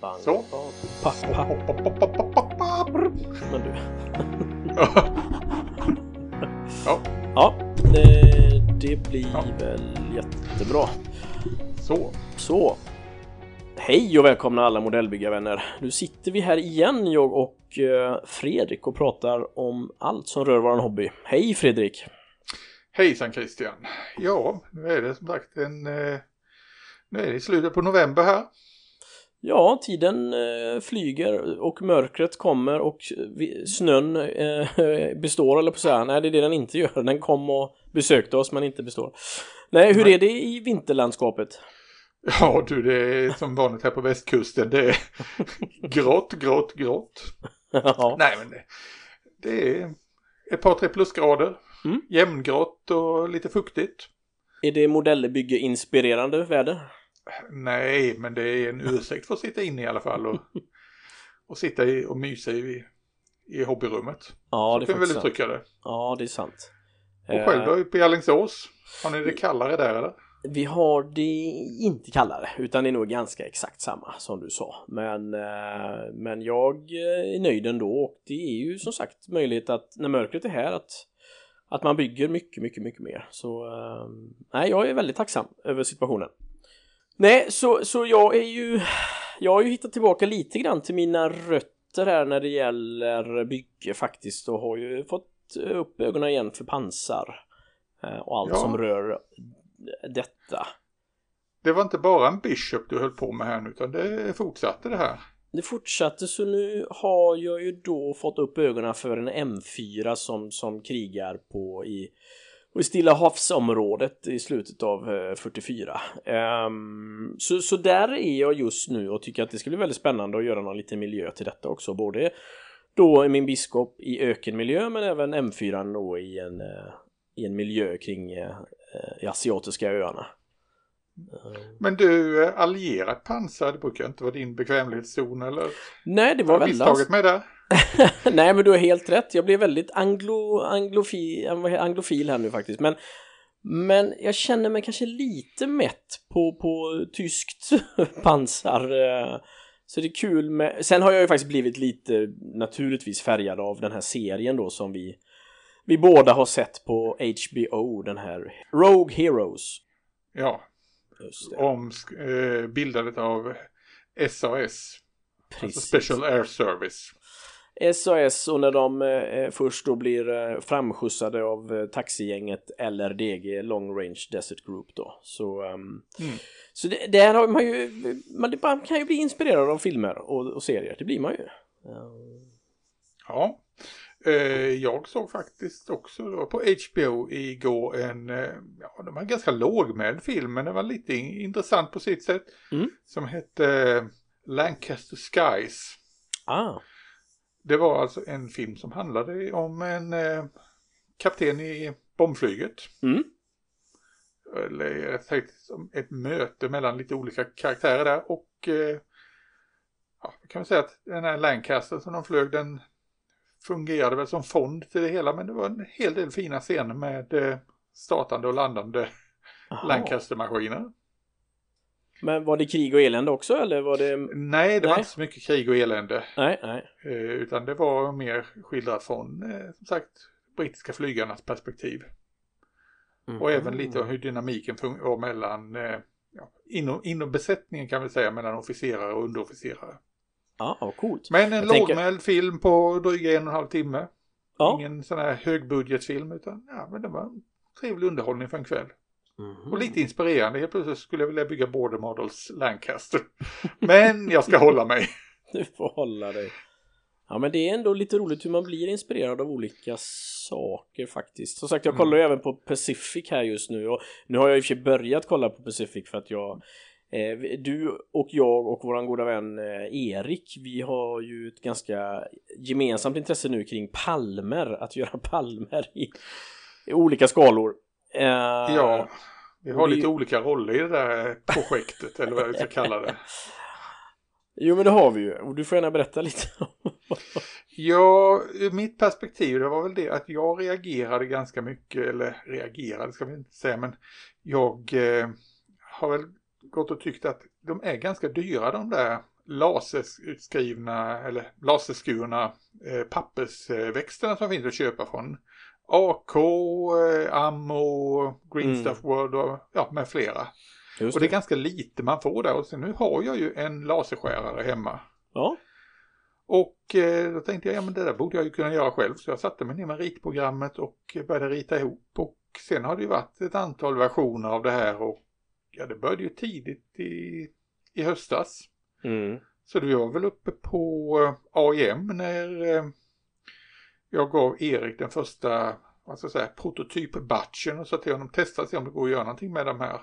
Bang, Så. bang. Men du. Ja, Ja, det, det blir Ja. väl jättebra. så. Så. Hej och välkomna alla modellbyggarvänner. Nu sitter vi här igen, jag och eh, Fredrik och pratar om allt som rör våran hobby. Hej Fredrik! Hejsan Christian. Ja, nu är det som sagt en... Eh, nu är det slutet på november här. Ja, tiden eh, flyger och mörkret kommer och snön eh, består, eller på att säga. Nej, det är det den inte gör. Den kom och besökte oss, men inte består. Nej, hur är det i vinterlandskapet? Ja du, det är som vanligt här på västkusten. Det är grått, grått, grått. ja. Nej men det, det är ett par tre plusgrader. Mm. Jämngrått och lite fuktigt. Är det modellbygge-inspirerande väder? Nej, men det är en ursäkt för att sitta inne i alla fall och, och sitta i och mysa i, i hobbyrummet. Ja, det är faktiskt sant. uttrycka det. Ja, det är sant. Och Eh, själv då uppe i Alingsås? Har ni det kallare där eller? Vi har det inte kallare, utan det är nog ganska exakt samma som du sa. Men, eh, men jag eh, är nöjd ändå och det är ju som sagt möjlighet att när mörkret är här att, att man bygger mycket, mycket, mycket mer. Så eh, nej, jag är väldigt tacksam över situationen. Nej, så, så jag är ju, jag har ju hittat tillbaka lite grann till mina rötter här när det gäller bygge faktiskt och har ju fått upp ögonen igen för pansar eh, och allt Ja. som rör detta. Det var inte bara en Bishop du höll på med här nu utan det fortsatte det här. Det fortsatte så nu har jag ju då fått upp ögonen för en M4 som, som krigar på i, i Stilla havsområdet i slutet av eh, 44. Ehm, så, så där är jag just nu och tycker att det ska bli väldigt spännande att göra någon liten miljö till detta också. Både då i min biskop i ökenmiljö men även M4 då i en, eh, i en miljö kring eh, eh, asiatiska öarna. Ehm, Men du, allierat pansar, det brukar inte vara din bekvämlighetszon eller? Nej, det Var väl misstaget med det? Nej men du har helt rätt, jag blev väldigt anglo, anglofi, heter- anglofil här nu faktiskt. Men men jag känner mig kanske lite mätt på, på tyskt pansar eh, Så det är kul med, sen har jag ju faktiskt blivit lite naturligtvis färgad av den här serien då som vi Vi båda har sett på HBO, den här Rogue Heroes. Ja, om eh, bildandet av SAS, alltså precis. Special Air Service. SAS och när de eh, först då blir eh, framskjutsade av eh, taxigänget LRDG Long Range Desert Group då. Så, ehm, Mm. så det, där har man ju, man, det- man kan ju bli inspirerad av filmer och, och serier, det blir man ju. Ja, eh, jag såg faktiskt också på HBO igår en, eh, ja det var ganska lågmäld film men det var lite in- intressant på sitt sätt. Mm. Som hette eh, Lancaster Skies. ah, Det var alltså en film som handlade om en eh, kapten i bombflyget. mm, Eller som ett möte mellan lite olika karaktärer där och eh, ja, kan man säga att den här Lancaster som de flög den fungerade väl som fond till det hela men det var en hel del fina scener med eh, startande och landande. Lancaster-maskiner. Men var det krig och elände också eller var det? Nej, det var Nej. inte så mycket krig och elände Nej, nej. eh, utan det var mer skildrat från eh, som sagt brittiska flygarnas perspektiv. Och även lite om hur dynamiken var mellan, eh, ja, inom, inom besättningen kan vi säga, mellan officerare och underofficerare. Ja, vad coolt. Men en Jag tänker- lågmäld film på dryga en och en halv timme. Ja. Ingen sån här högbudgetfilm utan ja, men det var en trevlig underhållning för en kväll. Mhm. Och lite inspirerande. Helt plötsligt skulle jag vilja bygga Border Models Lancaster. Men jag ska hålla mig. Du får hålla dig. Ja men det är ändå lite roligt hur man blir inspirerad av olika saker faktiskt. Som sagt jag kollar ju även på Pacific här just nu och nu har jag i och för sig börjat kolla på Pacific för att jag eh, du och jag och våran goda vän eh, Erik vi har ju ett ganska gemensamt intresse nu kring palmer, att göra palmer i, i olika skalor. Eh, Ja, vi har lite olika roller i det där projektet eller vad vi ska kalla det. Jo men det har vi ju och du får gärna berätta lite Ja, ur mitt perspektiv det var väl det att jag reagerade ganska mycket, eller reagerade ska vi inte säga, men jag eh, har väl gått och tyckt att de är ganska dyra de där laserskrivna eller laserskurna eh, pappersväxterna som finns att köpa från AK, eh, Ammo, Green Mm. Stuff World och ja, med flera. Just Och det är ganska lite man får där och sen nu har jag ju en laserskärare hemma. Ja. Och eh, då tänkte jag, ja men det där borde jag ju kunna göra själv. Så jag satte mig ner med ritprogrammet och började rita ihop. Och sen har det ju varit ett antal versioner av det här och ja det började ju tidigt i, i höstas. Mm. Så vi var väl uppe på eh, AIM när eh, jag gav Erik den första vad ska jag säga, prototypbatchen och sa till honom testa se om det går att göra någonting med de här.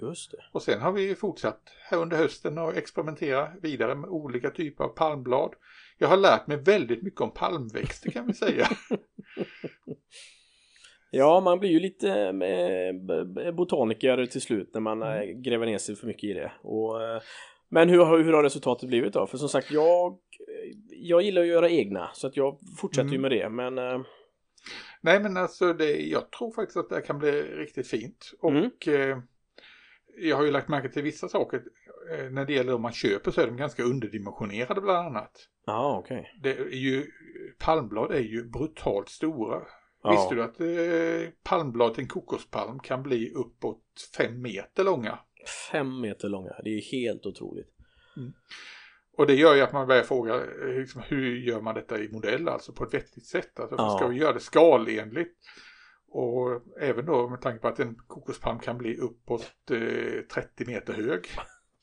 Just det. Och sen har vi fortsatt här under hösten och experimentera vidare med olika typer av palmblad. Jag har lärt mig väldigt mycket om palmväxter kan vi säga. Ja, man blir ju lite eh, botaniker till slut när man eh, gräver ner sig för mycket i det. Och, eh, men hur, har- hur har resultatet blivit då? För som sagt, jag, jag gillar att göra egna så att jag fortsätter ju Mm. med det. Men eh, Nej men alltså det, jag tror faktiskt att det här kan bli riktigt fint. Och Mm. eh, jag har ju lagt märke till vissa saker. Eh, när det gäller om man köper så är de ganska underdimensionerade bland annat. ja, okej. Det är ju, palmblad är ju brutalt stora. Ja. Visste du att eh, palmblad till en kokospalm kan bli uppåt fem meter långa? Fem meter långa, det är helt otroligt. Och det gör ju att man börjar fråga eh, liksom, hur gör man detta i modell, alltså på ett vettigt sätt. Alltså, Ja. Ska vi göra det skalenligt? Och även då med tanke på att en kokospalm kan bli uppåt eh, 30 meter hög.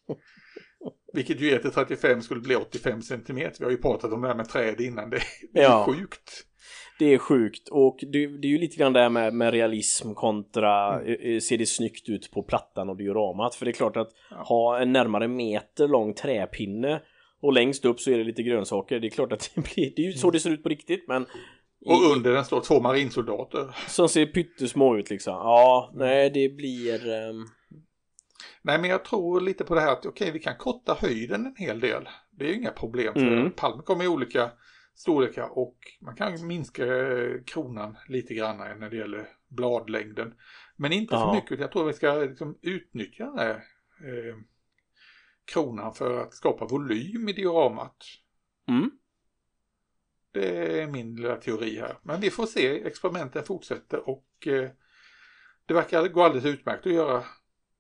Vilket ju är till 35 skulle bli 85 centimeter. Vi har ju pratat om det här med träd innan. Det är Ja. sjukt. Det är sjukt och det, det är ju lite grann det här med, med realism kontra Mm. eh, eh, ser det snyggt ut på plattan och dioramat. För det är klart att Ja. ha en närmare meter lång träpinne och längst upp så är det lite grönsaker. Det är klart att det blir, det är ju så det ser ut på riktigt men Och under den står två marinsoldater. som ser pyttesmå ut liksom. Ja, nej det blir... ehm, Nej men jag tror lite på det här att okej vi kan korta höjden en hel del. Det är ju inga problem för Mm. palmen kommer i olika storlekar och man kan minska eh, kronan lite grann när det gäller bladlängden. Men inte Ja. för mycket. Jag tror vi ska liksom utnyttja den här eh, kronan för att skapa volym i dioramat. Mm. Det är min lilla teori här. Men vi får se, experimenten fortsätter och eh, det verkar gå alldeles utmärkt att göra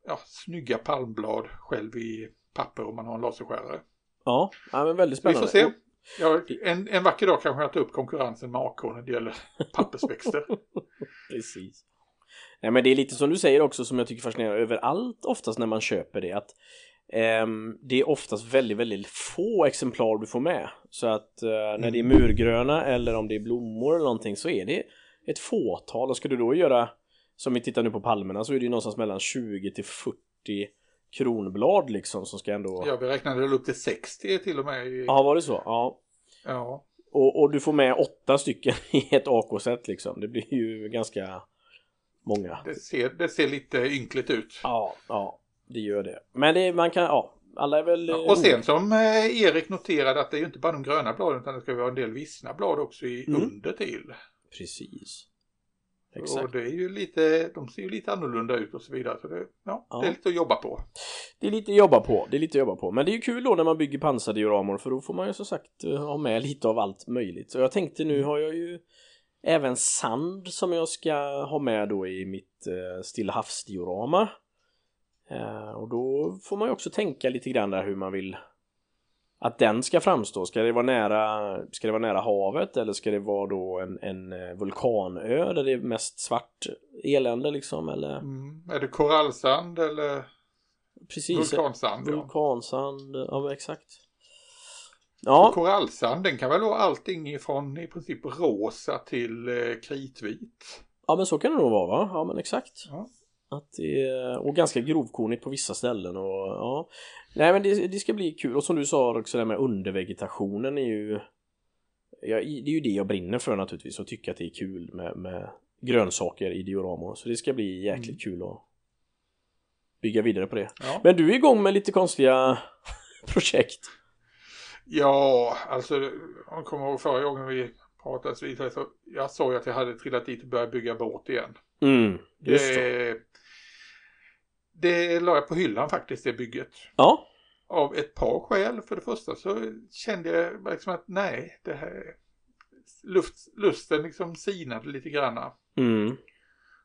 ja, snygga palmblad själv i papper om man har en laserskärare. Ja, ja, men väldigt Så vi spännande. får se. Ja, en, en vacker dag kanske jag tar upp konkurrensen med AK när det gäller pappersväxter. Precis. Nej men det är lite som du säger också som jag tycker fascinerar överallt oftast när man köper det att ehm, det är oftast väldigt, väldigt få exemplar du får med. Så att eh, när det är murgröna eller om det är blommor eller någonting så är det ett fåtal och ska du då göra som vi tittar nu på palmerna så är det ju någonstans mellan 20 till 40 kronblad liksom som ska ändå... Ja, vi räknade väl upp till 60 till och med. I, Ja, var det så? Ja. ja. Och, och du får med åtta stycken i ett AK-set liksom. Det blir ju ganska många. Det, ser, det ser lite ynkligt ut. Ja, ja, det gör det. Men det, man kan, ja, alla är väl... eh, Och sen som eh, Erik noterade att det är ju inte bara de gröna bladen utan det ska vara en del vissna blad också i Mm. under till. Precis. Och Exakt. det är ju lite, de ser ju lite annorlunda ut och så vidare. Så det, ja, Ja. det är lite att jobba på. Det är lite att jobba på, det är lite att jobba på. Men det är ju kul då när man bygger pansardioramor för då får man ju som sagt eh, ha med lite av allt möjligt. Så jag tänkte nu har jag ju även sand som jag ska ha med då i mitt eh, Stilla havsdiorama. Eh, och då får man ju också tänka lite grann där hur man vill att den ska framstå. Ska det vara nära, ska det vara nära havet eller ska det vara då en, en eh, vulkanö där det är mest svart elände liksom eller Mm. Är det korallsand eller precis vulkansand? Ja. vulkansand, ja men exakt. Ja, Korallsand, den kan väl vara allting ifrån i princip rosa till eh, kritvit. ja men så kan det nog vara va? Ja men exakt. Ja. Att det är, och ganska grovkornigt på vissa ställen och ja. Nej men det, det ska bli kul och som du sa också det här med undervegetationen är ju ja, Det är ju det jag brinner för naturligtvis och tycker att det är kul med, med grönsaker i dioramor så det ska bli jäkligt kul att bygga vidare på det. Ja. Men du är igång med lite konstiga projekt. Ja, alltså jag kommer ihåg förra gången vi pratade så vidare så jag sa ju att jag hade trillat dit och börjat bygga båt igen. Mm, det. Det, det la jag på hyllan faktiskt, det bygget. Ja, av ett par skäl. För det första så kände jag liksom att nej, det här luft, lusten liksom sinade lite granna. Mm.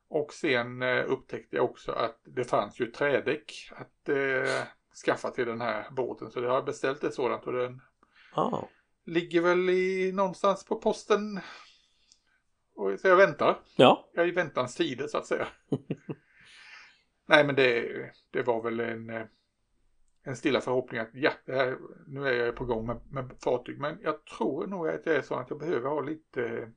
Och sen eh, upptäckte jag också att det fanns ju trädäck att eh, skaffa till den här båten. Så jag har beställt ett sådant och den Ah. ligger väl i, någonstans på posten. Och så jag väntar. Ja. Jag är i väntans tider så att säga. Nej men det, det var väl en, eh, en stilla förhoppning att ja, här, nu är jag på gång med, med fartyg. Men jag tror nog att det är så att jag behöver ha lite eh,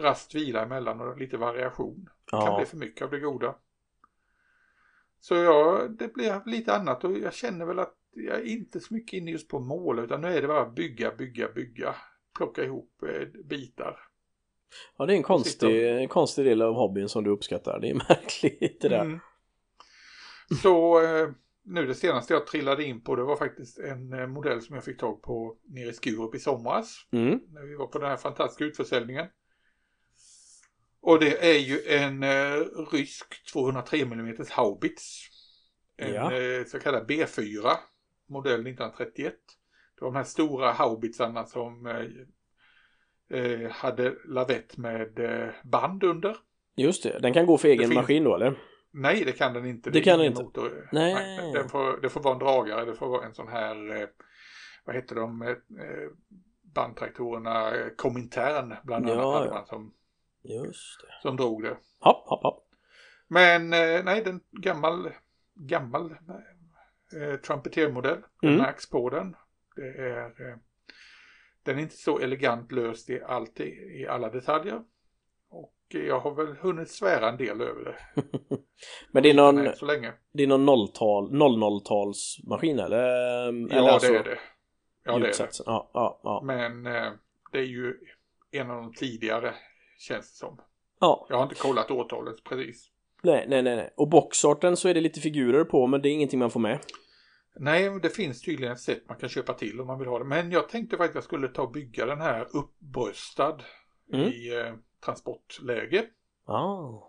rast vila emellan och lite variation. Det kan Ja. bli för mycket av det goda. Så ja, det blir lite annat och jag känner väl att jag är inte så mycket inne just på mål utan nu är det bara bygga, bygga, bygga. Plocka ihop eh, bitar. ja, det är en konstig, en konstig del av hobbyn som du uppskattar. Det är märkligt det där. Mm. Så eh, nu det senaste jag trillade in på det var faktiskt en eh, modell som jag fick tag på nere i Skurup i somras. Mm. När vi var på den här fantastiska utförsäljningen. Och det är ju en eh, rysk 203 mm haubits. En Ja. eh, så kallad B4 modell 1931. Det var de här stora haubitsarna som eh, hade lavett med band under. Just det, den kan gå för egen maskin då eller? Nej, det kan den inte. Det är kan den inte. Motor. Nej. den får, det får vara en dragare, det får vara en sån här, eh, vad heter de, eh, bandtraktorerna, eh, Komintern bland annat Ja, hade man som, Just det. som drog det. Hopp, hopp, hopp. Men eh, nej, den gammal, gammal eh, trumpetermodell. Det Mm. märks på den. Det är, eh, den är inte så elegant löst i, allt, i alla detaljer. Jag har väl hunnit svära en del över det. Men det är någon, så länge. det är någon nolltal, 00-talsmaskin eller? eller Ja, alltså det är det. Ja, det är det. Ja, ja, ja. Men eh, det är ju en av de tidigare känns det som. ja. Jag har inte kollat årtalet precis. Nej, nej, nej, nej. Och boxarten så är det lite figurer på men det är ingenting man får med. Nej, det finns tydligen ett sätt man kan köpa till om man vill ha det. Men jag tänkte faktiskt att jag skulle ta och bygga den här uppbröstad Mm. i eh, transportläge. Ah.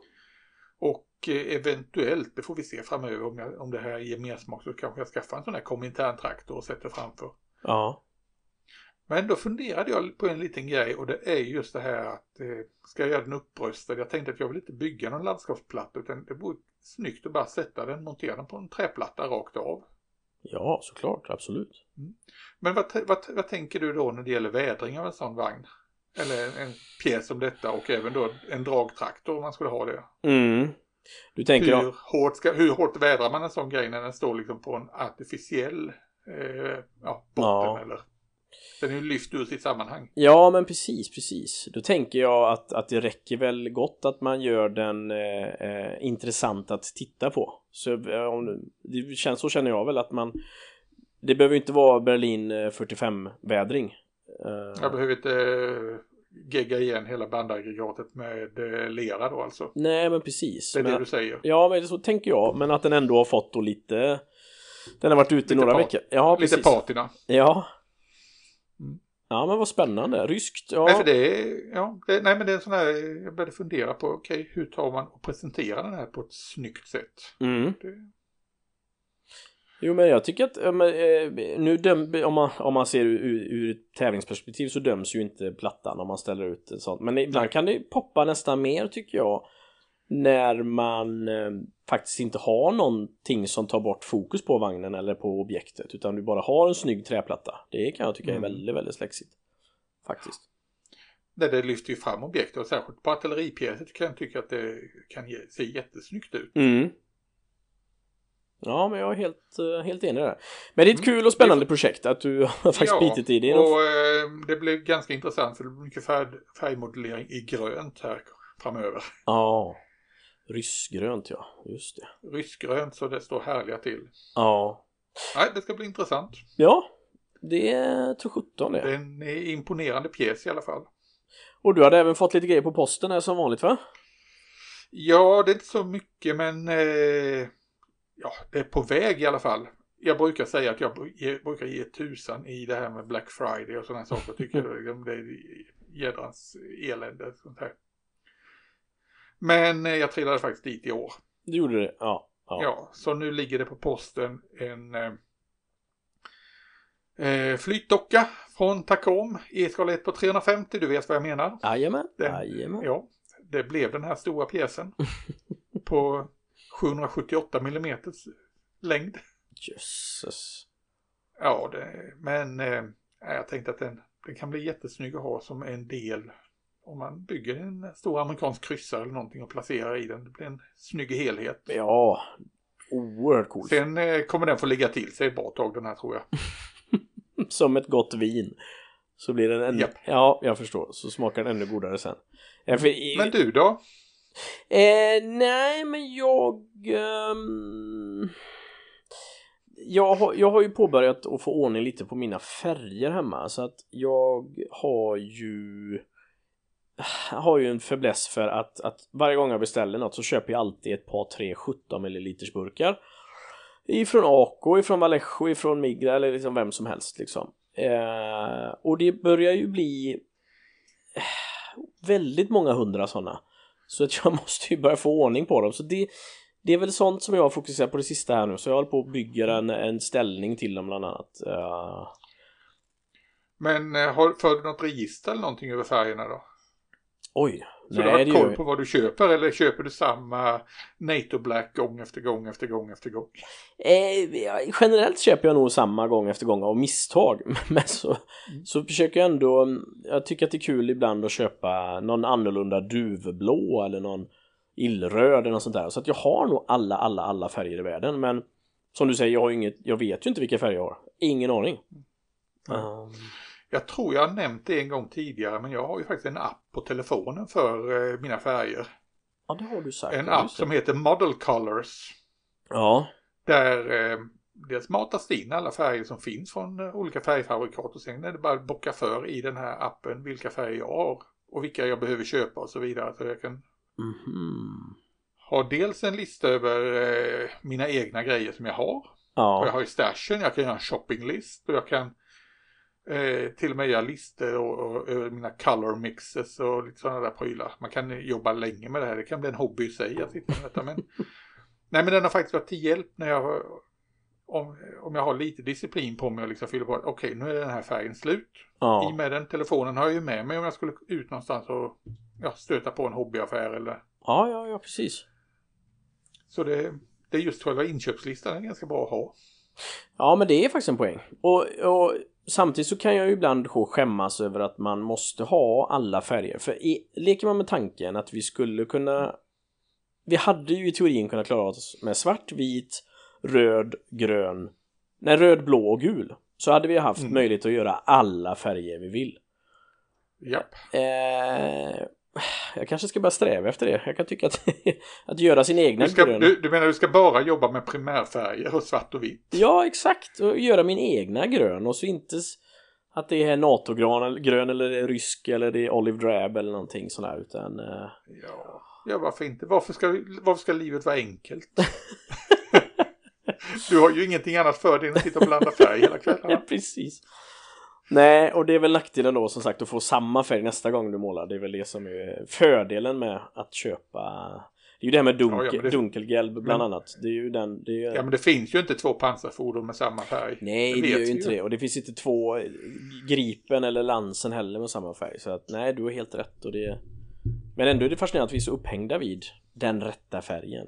Och eh, eventuellt, det får vi se framöver om, jag, om det här ger mer smak så kanske jag skaffar en sån här komintern-traktor och sätter framför. Ja. Men då funderade jag på en liten grej och det är just det här att eh, ska jag göra den uppbröstad? Jag tänkte att jag vill inte bygga någon landskapsplatta utan det vore snyggt att bara sätta den, montera den på en träplatta rakt av. Ja, såklart. Absolut. Men vad, vad, vad tänker du då när det gäller vädring av en sån vagn? Eller en, pjäs som detta och även då en dragtraktor om man skulle ha det. Mm. Du tänker hur. Hårt ska, hur hårt vädrar man en sån grej när den står liksom på en artificiell eh, ja, botten ja. eller? Den är ju lyft ur sitt sammanhang. Ja, men precis, precis. Då tänker jag att, att det räcker väl gott att man gör den eh, eh intressant att titta på. Så, eh, om, det känns, så känner jag väl att man det behöver inte vara Berlin eh, 45-vädring Eh, jag behöver inte eh, gegga igen hela bandaggregatet med eh, lera då alltså? Nej men precis. Det är men, det du säger? Ja men så tänker jag men att den ändå har fått då lite Den har varit ute i några veckor. Ja, lite patina. Ja. Mm. Ja men vad spännande, ryskt. Ja. Nej, för det är, ja, det, nej men det är en sån här, jag började fundera på, okej okay, hur tar man och presenterar den här på ett snyggt sätt? Mm. Det, Jo men jag tycker att men, eh, nu döm, om, man, om man ser ur, ur, ett tävlingsperspektiv så döms ju inte plattan om man ställer ut ett sånt. Men ibland kan det poppa nästan mer tycker jag. När man eh, faktiskt inte har någonting som tar bort fokus på vagnen eller på objektet. Utan du bara har en snygg träplatta. Det kan jag tycka är Mm. väldigt, väldigt slexigt. Faktiskt. det, det lyfter ju fram objekt och särskilt på artilleripjäser kan jag tycka att det kan ge, se jättesnyggt ut. Mm. Ja, men jag är helt, eh, helt enig där. Men det är ett Mm. kul och spännande projekt att du har faktiskt bitit i det. och eh, det blev ganska intressant för det blir mycket färg, färgmodellering i grönt här framöver. Ja. Ryssgrönt ja, just det. Ryskgrönt så det står härliga till. Ja. Nej, det ska bli intressant. Ja, det är tror 17 Det är det. en eh, imponerande pjäs i alla fall. Och du hade även fått lite grejer på posten här som vanligt va? Ja, det är inte så mycket men eh, ja, det är på väg i alla fall. Jag brukar säga att jag brukar ge tusan i det här med Black Friday och sådana saker. Jag tycker liksom det är jädrans elände. Sånt här. Men eh, jag trillade faktiskt dit i år. Du gjorde det? Ja. Ja. Ja, så nu ligger det på posten en, eh, Eh, flytdocka från Tacom i skala 1 på 350, du vet vad jag menar. Jajamän. Ja, det blev den här stora pjäsen på 778 mm längd. Jösses. Ja, det, men eh, jag tänkte att den, den kan bli jättesnygg att ha som en del om man bygger en stor amerikansk kryssare eller någonting och placerar i den. Det blir en snygg helhet. Ja, oerhört coolt. Sen eh, kommer den få ligga till sig ett bra tag den här tror jag. Som ett gott vin. Så blir den ännu... Japp. Ja, jag förstår. Så smakar den ännu godare sen. Men du då? Eh, nej, men jag... Um, Jag har, jag har ju påbörjat att få ordning lite på mina färger hemma så att jag har ju har ju en fäbless för att, att varje gång jag beställer något så köper jag alltid ett par tre 17 ml burkar. Ifrån Ako, ifrån Vallejo, ifrån Migra eller liksom vem som helst liksom. Eh, och det börjar ju bli väldigt många hundra sådana så att jag måste ju börja få ordning på dem. Så det det är väl sånt som jag har fokuserat på det sista här nu. Så jag håller på att bygga en, en ställning till dem bland annat. Eh, Men eh, har, för du något register eller någonting över färgerna då? Oj, Så du nej har det gör koll på vad du köper eller köper du samma NATO Black gång efter gång efter gång efter gång? Eh, generellt köper jag nog samma gång efter gång av misstag men så, så försöker jag ändå jag tycker att det är kul ibland att köpa någon annorlunda duvblå eller någon illröd eller något sånt där så att jag har nog alla, alla, alla färger i världen men som du säger, jag har inget, jag vet ju inte vilka färger jag har ingen aning Nej. um, Jag tror jag har nämnt det en gång tidigare men jag har ju faktiskt en app på telefonen för eh, mina färger. Ja, det har du sagt En ja, app som heter Model Colors. Ja, Där eh, dels matas det in alla färger som finns från eh, olika färgfabrikat och sen är det bara att bocka för i den här appen vilka färger jag har och vilka jag behöver köpa och så vidare. Så jag kan mhm ha dels en lista över eh, mina egna grejer som jag har. Och jag Ja, har ju stashen, jag kan göra en shoppinglist och jag kan eh, till och med göra listor och, och, över mina color mixes och lite sådana där prylar. Man kan jobba länge med det här, det kan bli en hobby i sig att sitta med detta. Men, nej men den har faktiskt varit till hjälp när jag om, om jag har lite disciplin på mig och liksom fyller på att okej nu är den här färgen slut. I ja, och med den telefonen har jag ju med mig om jag skulle ut någonstans och ja, stöta på en hobbyaffär eller ja, ja, ja, precis så det, det är just själva inköpslistan är ganska bra att ha. Ja, men det är faktiskt en poäng. Och, och samtidigt så kan jag ju ibland skämmas över att man måste ha alla färger. För i, leker man med tanken att vi skulle kunna... Vi hade ju i teorin kunnat klara oss med svart, vit, röd, grön, nej röd, blå och gul. Så hade vi haft Mm. möjlighet att göra alla färger vi vill. Japp. Eh, jag kanske ska börja sträva efter det. Jag kan tycka att, att göra sin egna Du, ska, grön... du, du menar du ska bara jobba med primärfärger och svart och vitt? Ja, exakt. Och göra min egna grön och så inte att det är NATO-grön eller, grön eller det är rysk eller det är Olive Drab eller någonting sådär utan eh, Ja, ja varför inte? Varför ska, varför ska livet vara enkelt? du har ju ingenting annat för dig än att sitta och blanda färg hela kvällarna. precis. Nej, och det är väl nackdelen då som sagt att få samma färg nästa gång du målar. Det är väl det som är fördelen med att köpa. Det är ju det här med dunkel, Ja, ja, det- dunkelgelb bland men- annat. Det är ju den. Det är. Ja men det finns ju inte två pansarfordon med samma färg. Nej, det, vet gör ju inte det. Och det finns inte två eh, Gripen eller Lansen heller med samma färg. Så att nej, du har helt rätt. Och det... Men ändå är det fascinerande att vi är så upphängda vid den rätta färgen.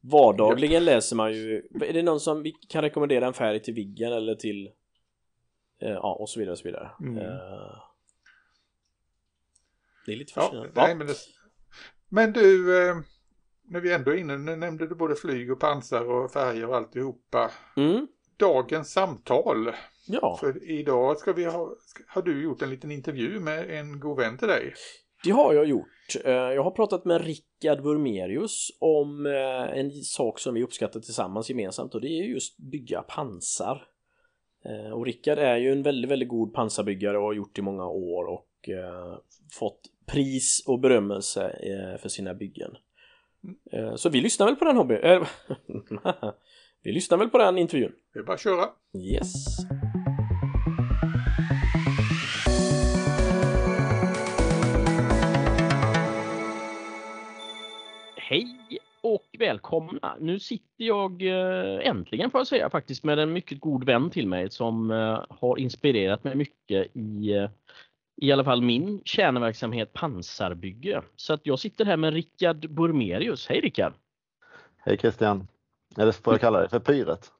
Vardagligen läser man ju... Är det någon som kan rekommendera en färg till Viggen eller till... eh, Ja, och så vidare och så vidare. Mm. Eh, Det är lite Ja, fascinerande. nej, men, det... men du, eh, när vi ändå är inne, nu nämnde du både flyg och pansar och färger och alltihopa. Mm, Dagens samtal. ja, För idag ska vi ha, har du gjort en liten intervju med en god vän till dig. det har jag gjort. Jag har pratat med Rickard Burmerius om en sak som vi uppskattar tillsammans gemensamt och det är just bygga pansar. Eh, Och Rickard är ju en väldigt, väldigt god pansarbyggare och har gjort i många år och eh, fått pris och berömmelse eh, för sina byggen. Så vi lyssnar väl på den hobby... vi lyssnar väl på den intervjun. Det är bara att köra. Yes. Välkomna. Nu sitter jag eh, äntligen får jag säga faktiskt med en mycket god vän till mig som eh, har inspirerat mig mycket i eh, i alla fall min kärnverksamhet pansarbygge. Så att jag sitter här med Rickard Burmerius. Hej Rickard! Hej Christian! Eller får jag kalla dig för Pyret?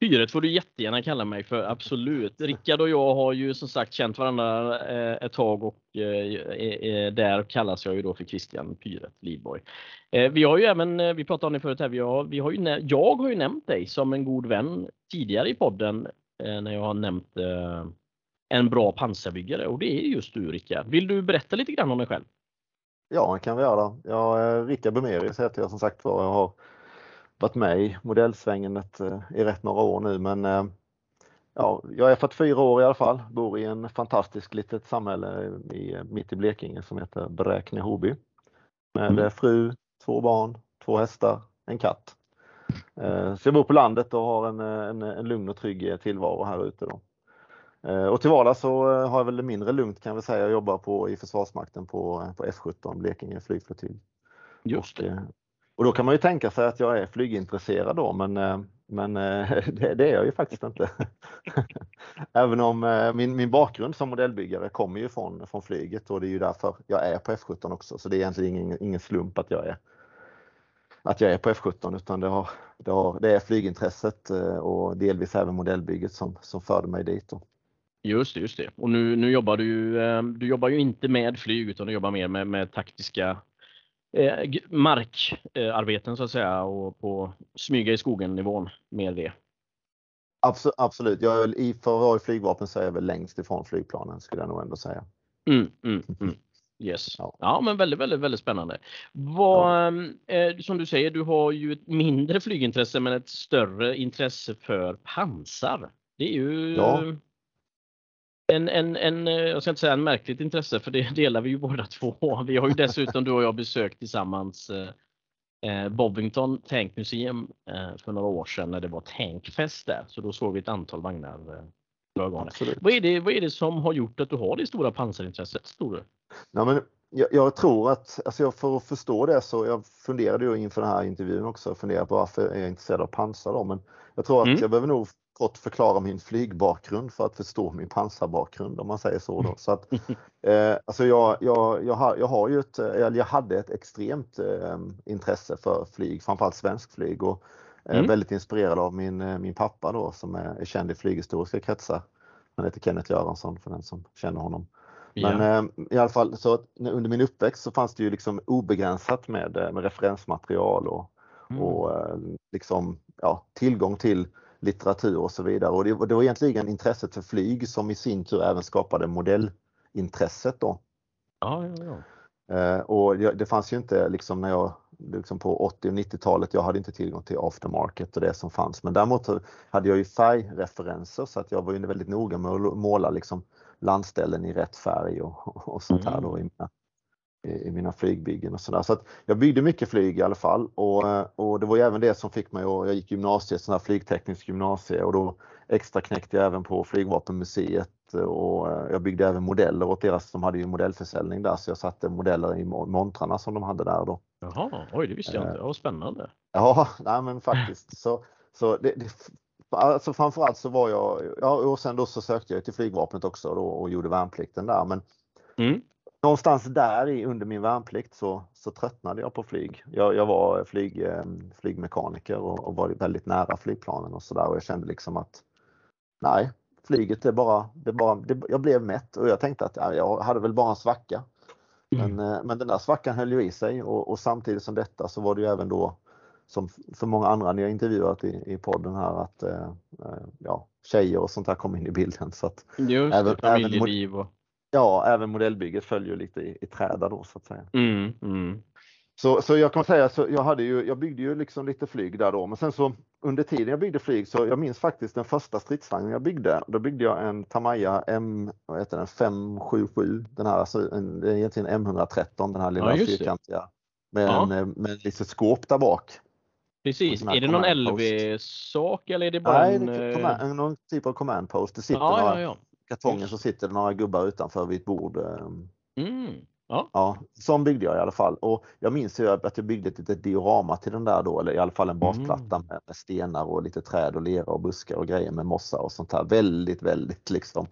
Pyret får du jättegärna kalla mig för, absolut. Rickard och jag har ju som sagt känt varandra eh, ett tag och eh, eh, där kallas jag ju då för Christian Pyret Lidborg. Vi har ju även, vi pratade om det förut här, vi har, vi har ju, jag har ju nämnt dig som en god vän tidigare i podden när jag har nämnt en bra pansarbyggare och det är just du Rickard. Vill du berätta lite grann om dig själv? Ja, det kan vi göra. Jag, Rickard Bumerius heter jag som sagt var. Jag har varit med i modellsvängen ett, eh, i rätt några år nu men eh, ja, jag är 44 år i alla fall, bor i en fantastisk litet samhälle i, mitt i Blekinge som heter Bräkne-Hoby. Med mm. fru, två barn, två hästar, en katt. Eh, så jag bor på landet och har en, en, en lugn och trygg tillvaro här ute. Då. Och till vardags så har jag väl det mindre lugnt kan jag säga. Jag jobbar på, i Försvarsmakten på, på F17 Blekinge flygflottilj. Just det. Och då kan man ju tänka sig att jag är flygintresserad då, men, eh, men eh, det, det är jag ju faktiskt inte. Även om eh, min, min bakgrund som modellbyggare kommer ju från, från flyget och det är ju därför jag är på F17 också. Så det är egentligen ingen, ingen slump att jag är att jag är på F17 utan det, har, det, har, det är flygintresset och delvis även modellbygget som, som förde mig dit. Då. Just det, just det. Och nu, nu jobbar du, du jobbar ju inte med flyg utan du jobbar mer med, med taktiska eh, markarbeten så att säga och på smyga i skogen nivån med det. Absolut, jag är, i, för att vara i flygvapen så är jag väl längst ifrån flygplanen skulle jag nog ändå säga. Mm, mm, mm. Yes. Ja. ja. men väldigt, väldigt, väldigt spännande. Vad, ja. eh, som du säger, du har ju ett mindre flygintresse men ett större intresse för pansar. Det är ju ja en, en, en, eh, jag ska inte säga en märkligt intresse för det delar vi ju båda två. Vi har ju dessutom du och jag besökt tillsammans eh, eh, Bovington Tank Museum eh, för några år sedan när det var tankfest där. Så då såg vi ett antal vagnar eh, Vad är, det, vad är det som har gjort att du har det stora pansarintresset? Stor? Ja, men jag, jag, tror att, alltså jag, för att förstå det så, jag funderade ju inför den här intervjun också, funderade på varför jag är intresserad av pansar då, men jag tror att mm. jag behöver nog kort förklara min flygbakgrund för att förstå min pansarbakgrund om man säger så. Då. så att, eh, alltså jag, jag, jag, har, jag har ju ett, jag hade ett extremt eh, intresse för flyg, framförallt svensk flyg och eh, mm. väldigt inspirerad av min, eh, min pappa då som är, är känd i flyghistoriska kretsar. Han heter Kenneth Göransson för den som känner honom. Men ja. eh, i alla fall så under min uppväxt så fanns det ju liksom obegränsat med, eh, med referensmaterial och, mm. och eh, liksom, ja, tillgång till litteratur och så vidare. Och det, det var egentligen intresset för flyg som i sin tur även skapade modellintresset då. Ja, ja, ja. Eh, och det fanns ju inte liksom när jag liksom på 80 och 90-talet, jag hade inte tillgång till aftermarket och det som fanns. Men däremot hade jag ju färgreferenser så att jag var ju väldigt noga med att måla liksom landställen i rätt färg och, och sånt här då i mina, i mina flygbyggen och sådär. Så att jag byggde mycket flyg i alla fall. Och, och det var ju även det som fick mig att, jag gick gymnasiet, sån här flygteknisk gymnasie och då extra knäckte jag även på Flygvapenmuseet. Och jag byggde även modeller åt deras, de hade ju modellförsäljning där så jag satte modeller i montrarna som de hade där då. Jaha, oj det visste jag inte, vad spännande. Ja, nej men faktiskt. Så, så det, det Alltså framförallt så var jag, ja och sen då så sökte jag till flygvapnet också då och gjorde värnplikten där. Men mm någonstans där i, under min värnplikt så, så tröttnade jag på flyg. Jag, jag var flyg, eh, flygmekaniker och, och, var väldigt nära flygplanen och sådär och jag kände liksom att nej, flyget är bara, det bara det, jag blev mätt och jag tänkte att ja, jag hade väl bara en svacka. Mm. Men, mm. men den där svackan höll ju i sig och, och, samtidigt som detta så var det ju även då som för många andra ni har intervjuat i, i podden här att eh, eh ja, tjejer och sånt här kom in i bilden. Så att Just även, det, familjeliv och Ja, även modellbygget följer lite i, i träda då så att säga. Mm, mm. Så, så jag kan säga så jag hade ju, jag byggde ju liksom lite flyg där då, men sen så under tiden jag byggde flyg så jag minns faktiskt den första stridsvagnen jag byggde. Då byggde jag en Tamaya M, vad heter den, 577. Den här, alltså en, egentligen M113, den här lilla ja, fyrkantiga. Med, ja. en, eh, med ett litet skåp där bak. Precis, är det någon LV-sak eller är det bara Nej, en... Nej, det är någon typ av command post. Det sitter ja, några, ja kartongen så sitter det några gubbar utanför vid ett bord. Ehm. Mm. Ja. ja, som byggde jag i alla fall. Och jag minns ju att jag byggde ett litet diorama till den där då, eller i alla fall en basplatta Mm. med, med stenar och lite träd och lera och buskar och grejer med mossa och sånt här. Väldigt, väldigt liksom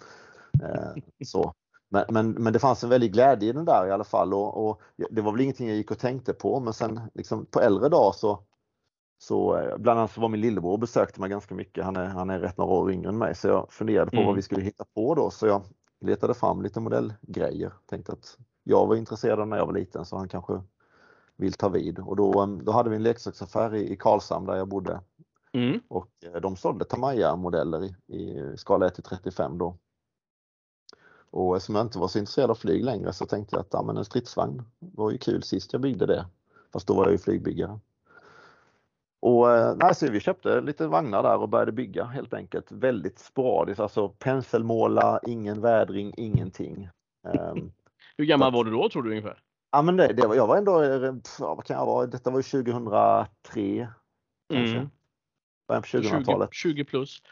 eh, så. Men, men, men det fanns en väldig glädje i den där i alla fall och, och det var väl ingenting jag gick och tänkte på men sen liksom på äldre dag så så eh, bland annat så var min lillebror och besökte mig ganska mycket. Han är, han är rätt några år yngre än mig så jag funderade på Mm. vad vi skulle hitta på då så jag letade fram lite modellgrejer. Tänkte att jag var intresserad när jag var liten så han kanske vill ta vid. Och då, eh, då hade vi en leksaksaffär i, i Karlshamn där jag bodde Mm. och eh, de sålde Tamaya-modeller i, i skala 1 till 35 då. Och eftersom jag inte var så intresserad av flyg längre så tänkte jag att ja, men en stridsvagn var ju kul sist jag byggde det. Fast då var jag ju flygbyggare. Och eh, nej, så vi köpte lite vagnar där och började bygga helt enkelt. Väldigt sporadiskt, alltså penselmåla, ingen vädring, ingenting. Ehm, Hur gammal var du då tror du ungefär? Ja men det, det var, jag var ändå, eh, ja, vad kan jag vara, detta var ju 2003 kanske. Mm. Början på 20, 2000-talet. 20 plus.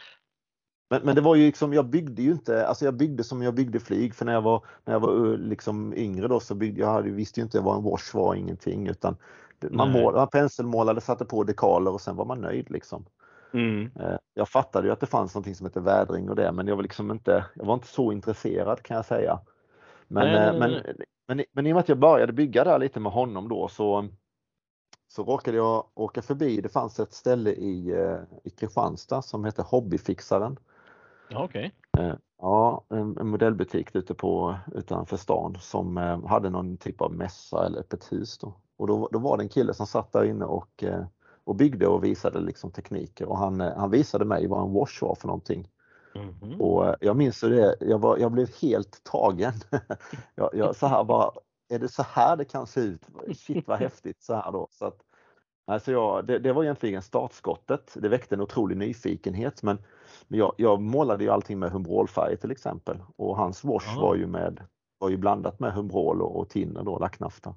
Men, men det var ju liksom, jag byggde ju inte, alltså jag byggde som jag byggde flyg för när jag var, när jag var eh, liksom yngre då så byggde jag, visste ju inte vad en wash var, ingenting utan man, Nej. mål, man penselmålade, satte på dekaler och sen var man nöjd liksom. Mm. Eh, Jag fattade ju att det fanns någonting som heter vädring och det men jag var liksom inte, jag var inte så intresserad kan jag säga. Men, Nej, eh, nej, men, men, men i och med att jag började bygga där lite med honom då så, så råkade jag åka förbi, det fanns ett ställe i, eh, i Kristianstad som heter Hobbyfixaren. Ja, okej. Ja, en, modellbutik ute på, utanför stan som hade någon typ av mässa eller öppet hus. Då. Och då, då var det en kille som satt där inne och, eh, och byggde och visade liksom tekniker och han, eh, han visade mig vad en wash var för någonting. Mhm. Och eh, jag minns det, jag, var, jag blev helt tagen. jag, jag, så här bara, är det så här det kan se ut? Shit vad häftigt så här då. Så att, alltså jag, det, det var egentligen startskottet. Det väckte en otrolig nyfikenhet men, men jag, jag målade ju allting med humbrolfärg till exempel och hans wash Ah. var ju med var ju blandat med humbrol och, och tinner då, lacknafta.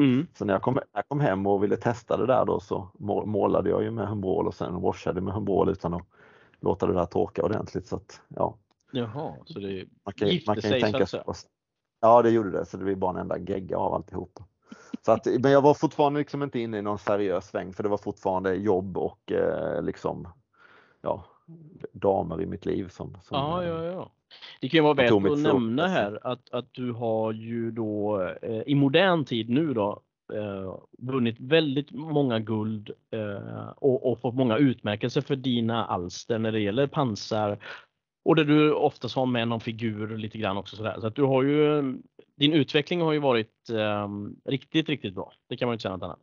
Mm. Så när jag, kom, när jag kom hem och ville testa det där då så må- målade jag ju med humbrol och sen washade med humbrol utan att låta det där torka ordentligt. Så att, ja, Jaha, så det man kan, gifte man kan sig så tänka att sig. säga. Ja, det gjorde det. Så det blev bara en enda gegga av alltihop. Så att, men jag var fortfarande liksom inte inne i någon seriös sväng för det var fortfarande jobb och eh, liksom ja, damer i mitt liv som, som Ja, eh, ja, ja. Det kan ju vara värt att nämna alltså. här att, att du har ju då eh, i modern tid nu då eh, vunnit väldigt många guld eh, och, och fått många utmärkelser för dina alster när det gäller pansar och där du oftast har med någon figur lite grann också sådär. Så att du har ju, din utveckling har ju varit eh, riktigt, riktigt bra. Det kan man ju inte säga något annat.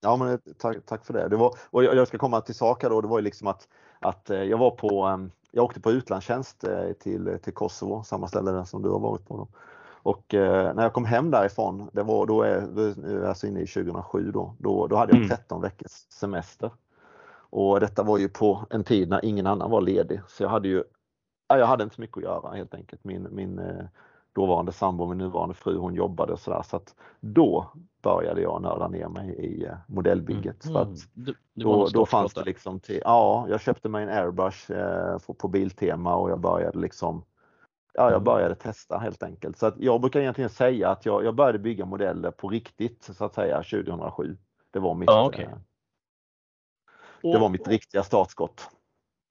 Ja, men eh, tack, tack för det. det var, och jag, ska komma till sak här då. Det var ju liksom att, att eh, jag var på, em, jag åkte på utlandstjänst eh, till, till Kosovo, samma ställe där som du har varit på. Då. Och eh, när jag kom hem därifrån, det var då är alltså inne i 2007 då, då, då hade jag Mm. 13 veckors semester. Och detta var ju på en tid när ingen annan var ledig. Så jag hade ju, ja, jag hade inte så mycket att göra helt enkelt. Min, min dåvarande sambo, min nuvarande fru, hon jobbade och sådär. Så att då började jag nörda ner mig i eh, modellbygget. Att Det, det var då, då fanns det liksom till, ja, jag köpte mig en airbrush eh, på- Biltema och jag började liksom, ja, jag Mm. började testa helt enkelt. Så att jag brukar egentligen säga att jag, jag började bygga modeller på riktigt så att säga 2007. Det var mitt, Ja, okej. eh, det var mitt riktiga startskott.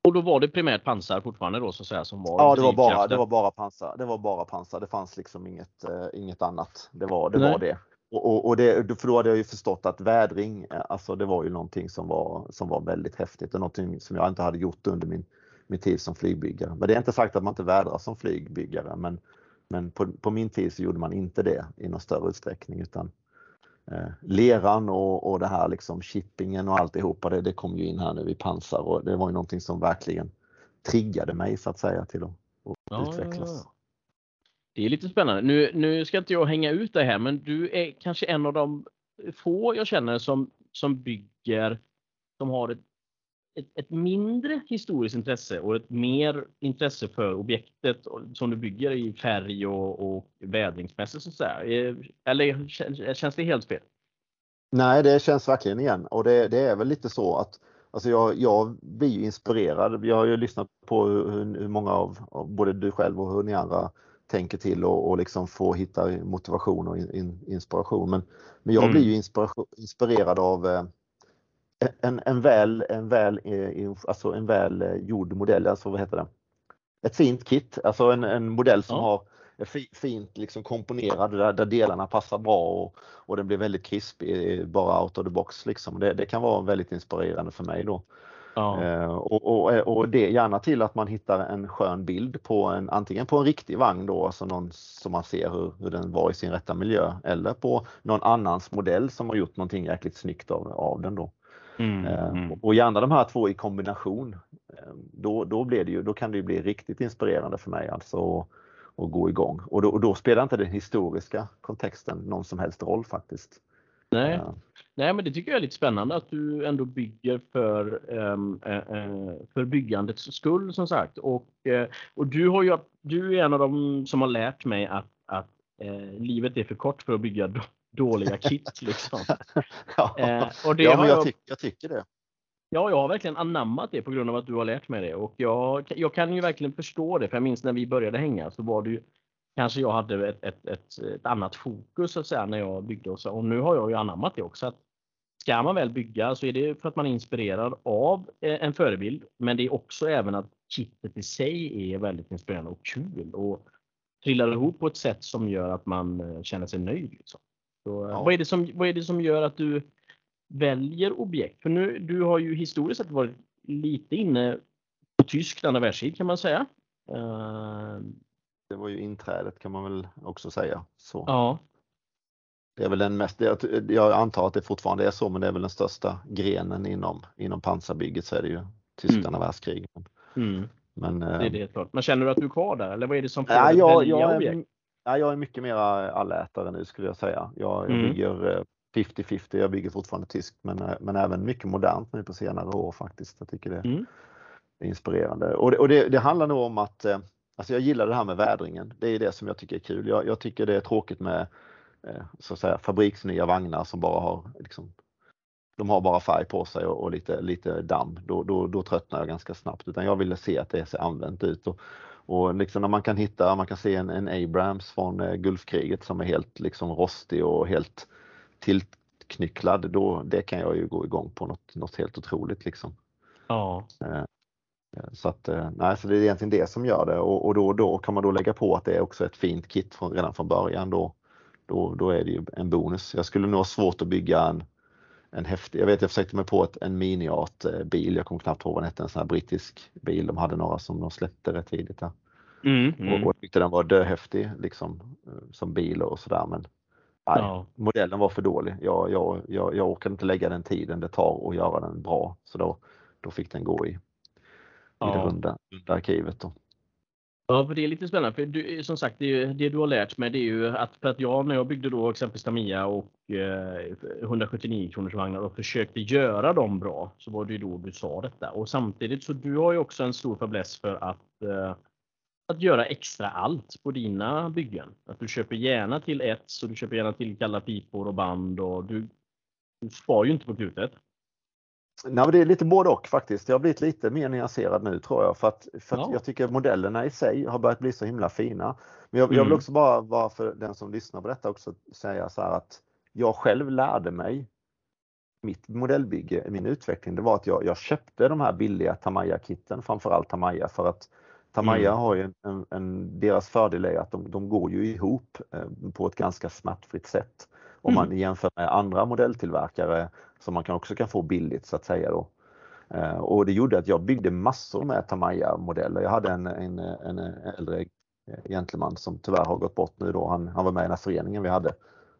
Och då var det primärt pansar fortfarande då så att säga som var Ja, det var bara, det var bara pansar. Det var bara pansar. Det fanns liksom inget, eh, inget annat. Det var det. Nej. Var det. Och, och, och det, för då hade jag ju förstått att vädring, eh, alltså det var ju någonting som var, som var väldigt häftigt och någonting som jag inte hade gjort under min, min tid som flygbyggare. Men det är inte sagt att man inte vädrar som flygbyggare, men, men på, på min tid så gjorde man inte det i någon större utsträckning utan leran och, och det här liksom shippingen och alltihopa, det, det kom ju in här nu i pansar och det var ju någonting som verkligen triggade mig så att säga till att, att Ja, utvecklas. ja, ja. Det är lite spännande. Nu, nu ska inte jag hänga ut dig här, men du är kanske en av de få jag känner som, som bygger, som har ett, ett, ett mindre historiskt intresse och ett mer intresse för objektet som du bygger i färg och, och vädringsmässigt. Så att säga. Eh, Eller känns, det helt fel? Nej, det känns verkligen igen och det, det är väl lite så att alltså jag, jag blir ju inspirerad. Jag har ju lyssnat på hur, hur många av, av både du själv och hur ni andra tänker till och, och liksom får hitta motivation och in, in, inspiration. Men, men jag blir ju inspirerad av eh, en, en väl, en väl, eh, alltså en väl eh, gjord modell, alltså vad heter det? Ett fint kit, alltså en, en modell som ja. har fint liksom komponerad där, där, delarna passar bra och, och den blir väldigt krispig bara out of the box. Liksom. Det, det kan vara väldigt inspirerande för mig då. Ja. Eh, och, och, och, det gärna till att man hittar en skön bild på en, antingen på en riktig vagn då, alltså någon som man ser hur, hur den var i sin rätta miljö, eller på någon annans modell som har gjort någonting jäkligt snyggt av, av den då. Mm, eh, mm. Och gärna de här två i kombination. Eh, då, då, blir det ju, då kan det bli riktigt inspirerande för mig alltså att gå igång. Och då, och då spelar inte den historiska kontexten någon som helst roll faktiskt. Nej. Ja. Nej, men det tycker jag är lite spännande att du ändå bygger för, um, uh, för byggandets skull som sagt. Och, och du, har ju, du är en av dem som har lärt mig att, att livet är för kort för att bygga dåliga kit. Liksom. ja, och det ja men jag, jag, tyck, jag tycker det. Ja, jag har verkligen anammat det på grund av att du har lärt mig det och jag, jag kan ju verkligen förstå det. För jag minns när vi började hänga så var det ju kanske jag hade ett, ett, ett, ett annat fokus så att säga när jag byggde och så. Och nu har jag ju anammat det också. Att ska man väl bygga så är det för att man är inspirerad av eh, en förebild. Men det är också även att kittet i sig är väldigt inspirerande och kul och trillar ihop på ett sätt som gör att man eh, känner sig nöjd. Liksom. Så, eh, ja. vad, är det som, vad är det som gör att du väljer objekt? För nu, du har ju historiskt sett varit lite inne på tyskt andra världskrig kan man säga. Uh, det var ju inträdet kan man väl också säga. Så. Ja. Det är väl den mest, jag antar att det fortfarande är så, men det är väl den största grenen inom, inom pansarbygget så är det ju tyskt andra mm. världskrig. Mm. Men, det är eh, det klart. Men känner du att du är kvar där eller vad är det som får dig att välja jag objekt? Ja, jag är mycket mer allätare nu skulle jag säga. Jag, jag mm. bygger 50-50, eh, jag bygger fortfarande tyskt men, eh, men även mycket modernt nu på senare år faktiskt. Jag tycker det mm. är inspirerande. Och, det, och det, det handlar nog om att Alltså jag gillar det här med vädringen. Det är det som jag tycker är kul. Jag, jag tycker det är tråkigt med eh, så att säga, fabriksnya vagnar som bara har liksom, de har bara färg på sig och, och lite, lite damm. Då, då, då, tröttnar jag ganska snabbt. Utan jag ville se att det ser använt ut. Och, och liksom när man kan hitta, man kan se en, en Abrams från eh, Gulfkriget som är helt liksom rostig och helt tillknycklad. Då, det kan jag ju gå igång på något, något helt otroligt liksom. Ja. Eh, så, att, eh, nej, så det är egentligen det som gör det och, och då, då kan man då lägga på att det är också ett fint kit från, redan från början. Då, då, då är det ju en bonus. Jag skulle nog ha svårt att bygga en, en häftig, jag vet jag försökte mig på ett, en miniart bil, jag kommer knappt ihåg vad den hette, en sån här brittisk bil. De hade några som de släppte rätt tidigt där. Mm, mm. Och, och jag tyckte den var döhäftig liksom eh, som bil och sådär men nej, ja. modellen var för dålig. Jag, jag, jag, jag orkade inte lägga den tiden det tar att göra den bra så då, då fick den gå i ja. i det runda, runda arkivet. Då. Ja, för det är lite spännande. För du, eh, som sagt, det, det, du har lärt mig det är ju att för att jag när jag byggde då exempelvis Tamiya och eh, 179 kronors vagnar och försökte göra dem bra så var det ju då du sa detta. Och samtidigt så du har ju också en stor fäbless för att eh, att göra extra allt på dina byggen. Att du köper gärna till ett så du köper gärna till kalla pipor och band och du, du spar ju inte på klutet. Nej, det är lite både och faktiskt. Jag har blivit lite mer nyanserad nu tror jag för att, för att ja. jag tycker modellerna i sig har börjat bli så himla fina. Men jag, mm. jag vill mm. också bara, bara för den som lyssnar på detta också säga så här att jag själv lärde mig mitt modellbygge, min utveckling, det var att jag, jag köpte de här billiga Tamaya-kitten, framförallt Tamaya för att Tamaya mm. har ju en, en, deras fördel är att de, de går ju ihop eh, på ett ganska smärtfritt sätt. Om mm. man jämför med andra modelltillverkare som man kan också kan få billigt så att säga. Då. Eh, och det gjorde att jag byggde massor med Tamaya-modeller. Jag hade en, en, en äldre gentleman som tyvärr har gått bort nu då. Han, han var med i den här föreningen vi hade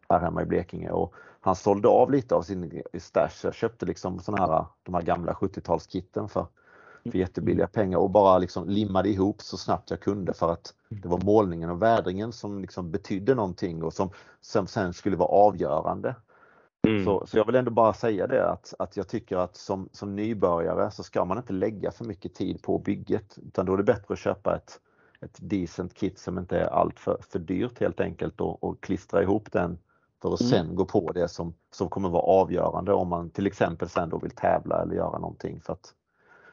här hemma i Blekinge och han sålde av lite av sin stash. Jag köpte liksom såna här, de här gamla 70-talskitten för för jättebilliga pengar och bara liksom limmade ihop så snabbt jag kunde för att det var målningen och vädringen som liksom betydde någonting och som, som sen skulle vara avgörande. Mm. Så, så jag vill ändå bara säga det att, att jag tycker att som, som nybörjare så ska man inte lägga för mycket tid på bygget utan då är det bättre att köpa ett, ett decent kit som inte är allt för, för dyrt helt enkelt och, och klistra ihop den för att mm. sen gå på det som, som kommer vara avgörande om man till exempel sen då vill tävla eller göra någonting. För att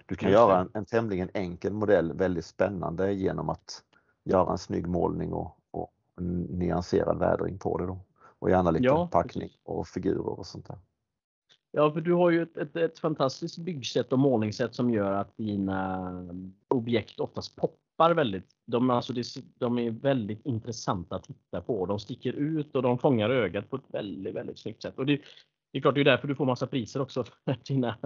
du kan göra en, en tämligen enkel modell väldigt spännande genom att, göra en snygg målning och, och nyanserad vädring på det då. Och gärna lite Ja, packning och figurer och sånt där. Ja, för du har ju ett, ett, ett fantastiskt byggsätt och målningssätt som gör att dina objekt oftast poppar väldigt. De, alltså de är väldigt intressanta att titta på. De sticker ut och de fångar ögat på ett väldigt, väldigt snyggt sätt. Och det, det är klart, det är därför du får massa priser också för dina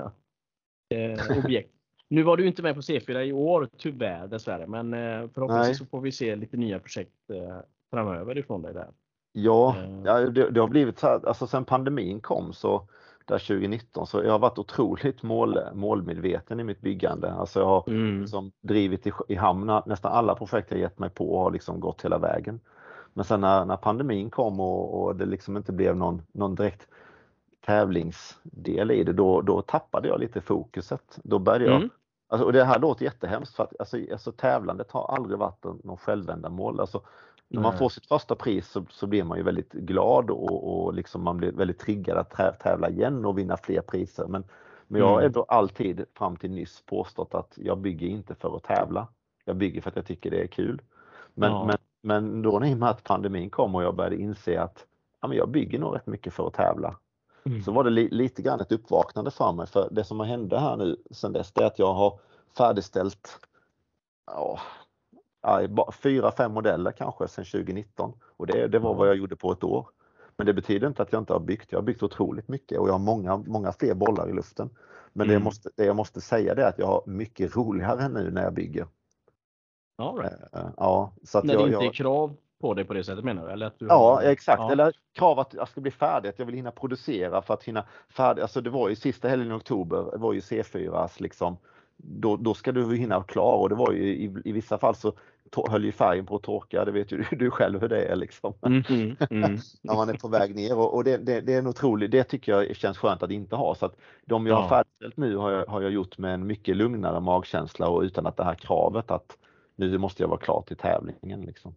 eh, objekt. Nu var du inte med på C4 i år tyvärr dessvärre, men eh, förhoppningsvis Nej. så får vi se lite nya projekt eh, framöver ifrån dig där. Ja, Eh. ja det, det har blivit så här, alltså sen pandemin kom så där 2019 så jag har varit otroligt mål, målmedveten i mitt byggande. Alltså jag har Mm. liksom drivit i, i hamn nästan alla projekt jag gett mig på har liksom gått hela vägen. Men sen när, när pandemin kom och, och det liksom inte blev någon, någon direkt tävlingsdel i det, då, då tappade jag lite fokuset. Då började jag, Mm. alltså, och det här låter jättehemskt för att alltså, alltså, tävlandet har aldrig varit någon självändamål. Alltså, när man får sitt första pris så, så blir man ju väldigt glad och, och liksom man blir väldigt triggad att tä- tävla igen och vinna fler priser. Men, men jag har Mm. ändå alltid fram till nyss påstått att jag bygger inte för att tävla. Jag bygger för att jag tycker det är kul. Men, Ja. men, men då i och med att pandemin kom och jag började inse att ja, men jag bygger nog rätt mycket för att tävla. Mm. Så var det li, lite grann ett uppvaknande för mig. För det som har hänt här nu sen dess det är att jag har färdigställt ja, fyra, fem modeller kanske sedan 2019. Och det, det var vad jag gjorde på ett år. Men det betyder inte att jag inte har byggt. Jag har byggt otroligt mycket och jag har många, många fler bollar i luften. Men det, jag Mm. måste, det jag måste säga är att jag har mycket roligare nu när jag bygger. All right. Eh, Ja, så att När jag, det inte jag, är krav på dig på det sättet menar du? Eller att du Ja, har- exakt. Ja. Eller krav att jag ska bli färdig, att jag vill hinna producera för att hinna färdig. Alltså det var ju sista helgen i oktober, det var ju C4 liksom. Då, då ska du hinna vara klar och det var ju i, i vissa fall så höll ju färgen på att torka, det vet ju du, du själv hur det är liksom. Mm, mm, mm. När man är på väg ner och, och det, det, det är en otrolig, det tycker jag känns skönt att inte ha. Så att de jag Ja. har färdigställt nu har jag, har jag gjort med en mycket lugnare magkänsla och utan att det här kravet att nu måste jag vara klar till tävlingen liksom.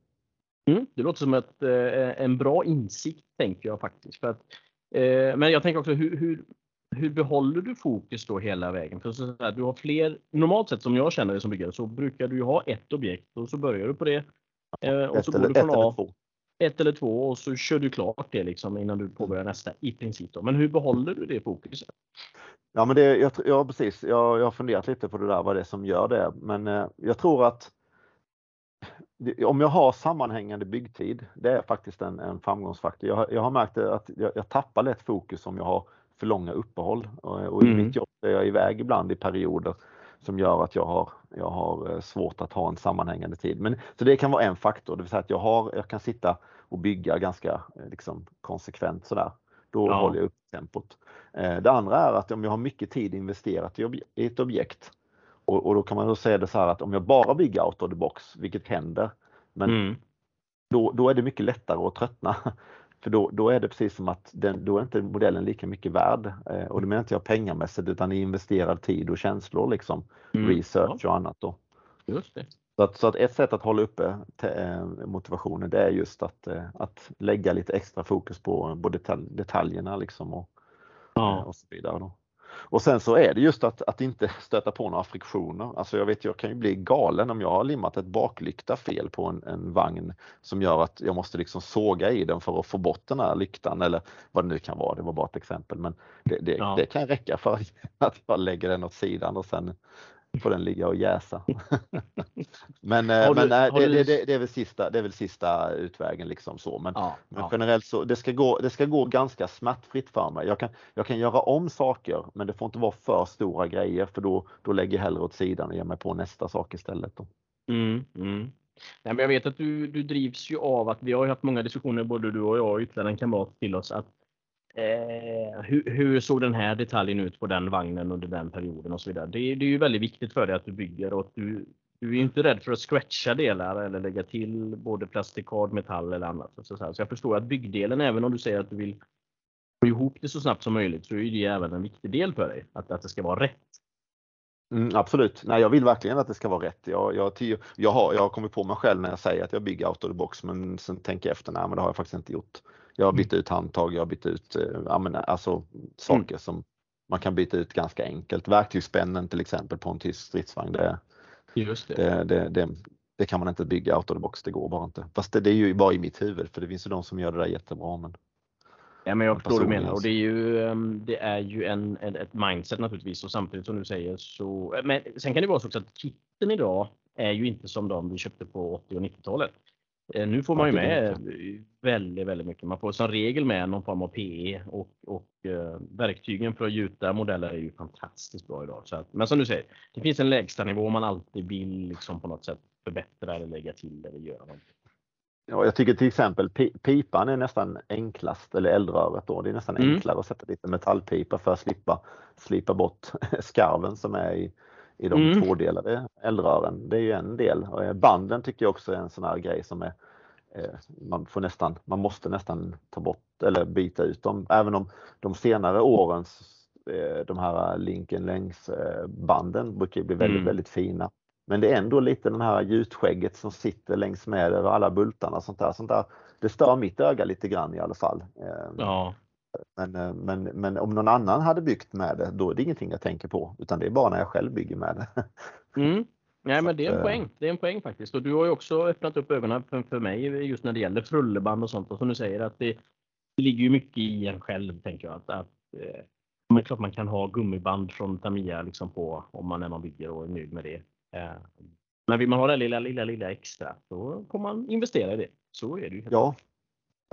Mm, det låter som ett, eh, en bra insikt tänker jag faktiskt. För att, eh, men jag tänker också hur, hur, hur behåller du fokus då hela vägen? För så att du har fler, normalt sett som jag känner det som byggare så brukar du ju ha ett objekt och så börjar du på det. Eh, och Ett så går eller, du ett från eller A, två. ett eller två och så kör du klart det liksom innan du påbörjar nästa i princip. Då. Men hur behåller du det fokuset? Ja, men det, jag, ja precis. Jag, jag har funderat lite på det där, vad det är som gör det. Men eh, jag tror att om jag har sammanhängande byggtid, det är faktiskt en, en framgångsfaktor. Jag, har- jag har märkt att jag, jag tappar lätt fokus om jag har för långa uppehåll. Och, och i Mm. mitt jobb är jag iväg ibland i perioder som gör att jag har, jag har eh, svårt att ha en sammanhängande tid. Men, så det kan vara en faktor, det vill säga att jag, har, jag kan sitta och bygga ganska eh, liksom, konsekvent sådär. Då Ja. håller jag upp tempot. Eh, Det andra är att om jag har mycket tid investerat i, i ett objekt och, och då kan man då säga det så här att om jag bara bygger out of the box, vilket händer, men Mm. då, då är det mycket lättare att tröttna. För då, då är det precis som att den, då är inte modellen lika mycket värd. Eh, och det menar inte jag pengamässigt utan i investerad tid och känslor liksom. Mm. Research och annat då. Ja, just det. Så att, så att ett sätt att hålla uppe eh, motivationen det är just att, eh, att lägga lite extra fokus på, på detalj, detaljerna liksom och, eh, Ja. och så vidare. Då. Och sen så är det just att, att inte stöta på några friktioner. Alltså jag vet, jag kan ju bli galen om jag har limmat ett baklykta fel på en, en vagn som gör att jag måste liksom såga i den för att få bort den här lyktan eller vad det nu kan vara. Det var bara ett exempel, men det, det, Ja. det kan räcka för att jag lägger den åt sidan och sen får den ligga och jäsa. men eh, du- men nej, har det, du- det, det, är väl sista, det är väl sista utvägen liksom så. Men, Ja, men ja. generellt så det ska, gå, det ska gå ganska smärtfritt för mig. Jag kan, jag kan göra om saker men det får inte vara för stora grejer för då, då lägger jag hellre åt sidan och ger mig på nästa sak istället. Mm, mm. Nej, men jag vet att du, du drivs ju av att vi har haft många diskussioner, både du och jag och ytterligare en kamrat till oss, att eh, hur, hur såg den här detaljen ut på den vagnen under den perioden och så vidare. Det, det är ju väldigt viktigt för dig att du bygger och att du, du är ju inte rädd för att scratcha delar eller lägga till både plastikad, metall eller annat. Så, så, här. så jag förstår att byggdelen, även om du säger att du vill få ihop det så snabbt som möjligt, så är det även en viktig del för dig. Att, att det ska vara rätt. Mm, absolut, nej jag vill verkligen att det ska vara rätt. Jag, jag, jag, har, jag har kommit på mig själv när jag säger att jag bygger out of the box men sen tänker jag efter, nej men det har jag faktiskt inte gjort. Jag har bytt ut handtag, jag har bytt ut eh, ja, men, alltså, saker som man kan byta ut ganska enkelt. Verktygsspännen till exempel på en tysk stridsvagn. Det, Just det. det, det, det, kan man inte bygga out of the box, det går bara inte. Fast det, är ju bara i mitt huvud för det finns ju de som gör det där jättebra. Men... Ja, men jag förstår vad du menar och det är ju, ehm, det är ju en, en, ett mindset naturligtvis och samtidigt som du säger så. Men sen kan det vara så också att kitten idag är ju inte som de vi köpte på 80 och 90-talet. Eh, nu får man ju med väldigt, väldigt mycket. Man får som regel med någon form av PE och, och uh, verktygen för att gjuta modeller är ju fantastiskt bra idag. Så att, men som du säger, det finns en lägsta nivå man alltid vill liksom på något sätt förbättra eller lägga till eller göra någonting. Ja, jag tycker till exempel pipan är nästan enklast, eller eldröret då. Det är nästan mm. enklare att sätta lite metallpipa för att slippa slipa bort skarven som är i, i de mm. tvådelade eldrören. Det är ju en del. Och banden tycker jag också är en sån här grej som är eh, man får nästan, man måste nästan ta bort eller byta ut dem. Även om de senare årens eh, de här Linken längs eh, banden brukar bli väldigt, mm. väldigt fina. Men det är ändå lite den här gjutskägget som sitter längs med över alla bultarna. Sånt där, sånt där. Det stör mitt öga lite grann i alla fall. Ja. Men, eh, men, men om någon annan hade byggt med det, då är det ingenting jag tänker på. Utan det är bara när jag själv bygger med det. Mm. Nej, men det är en eh, poäng. Det är en poäng faktiskt. Och du har ju också öppnat upp ögonen för, för mig just när det gäller frulleband och sånt. Och som du säger att det, det ligger ju mycket i en själv, tänker jag. Att, att eh, men klart man kan ha gummiband från Tamiya liksom på om man är någon bygger och är nöjd med det. Eh, men vill man ha det lilla, lilla, lilla extra, då får man investera i det. Så är det ju. Ja,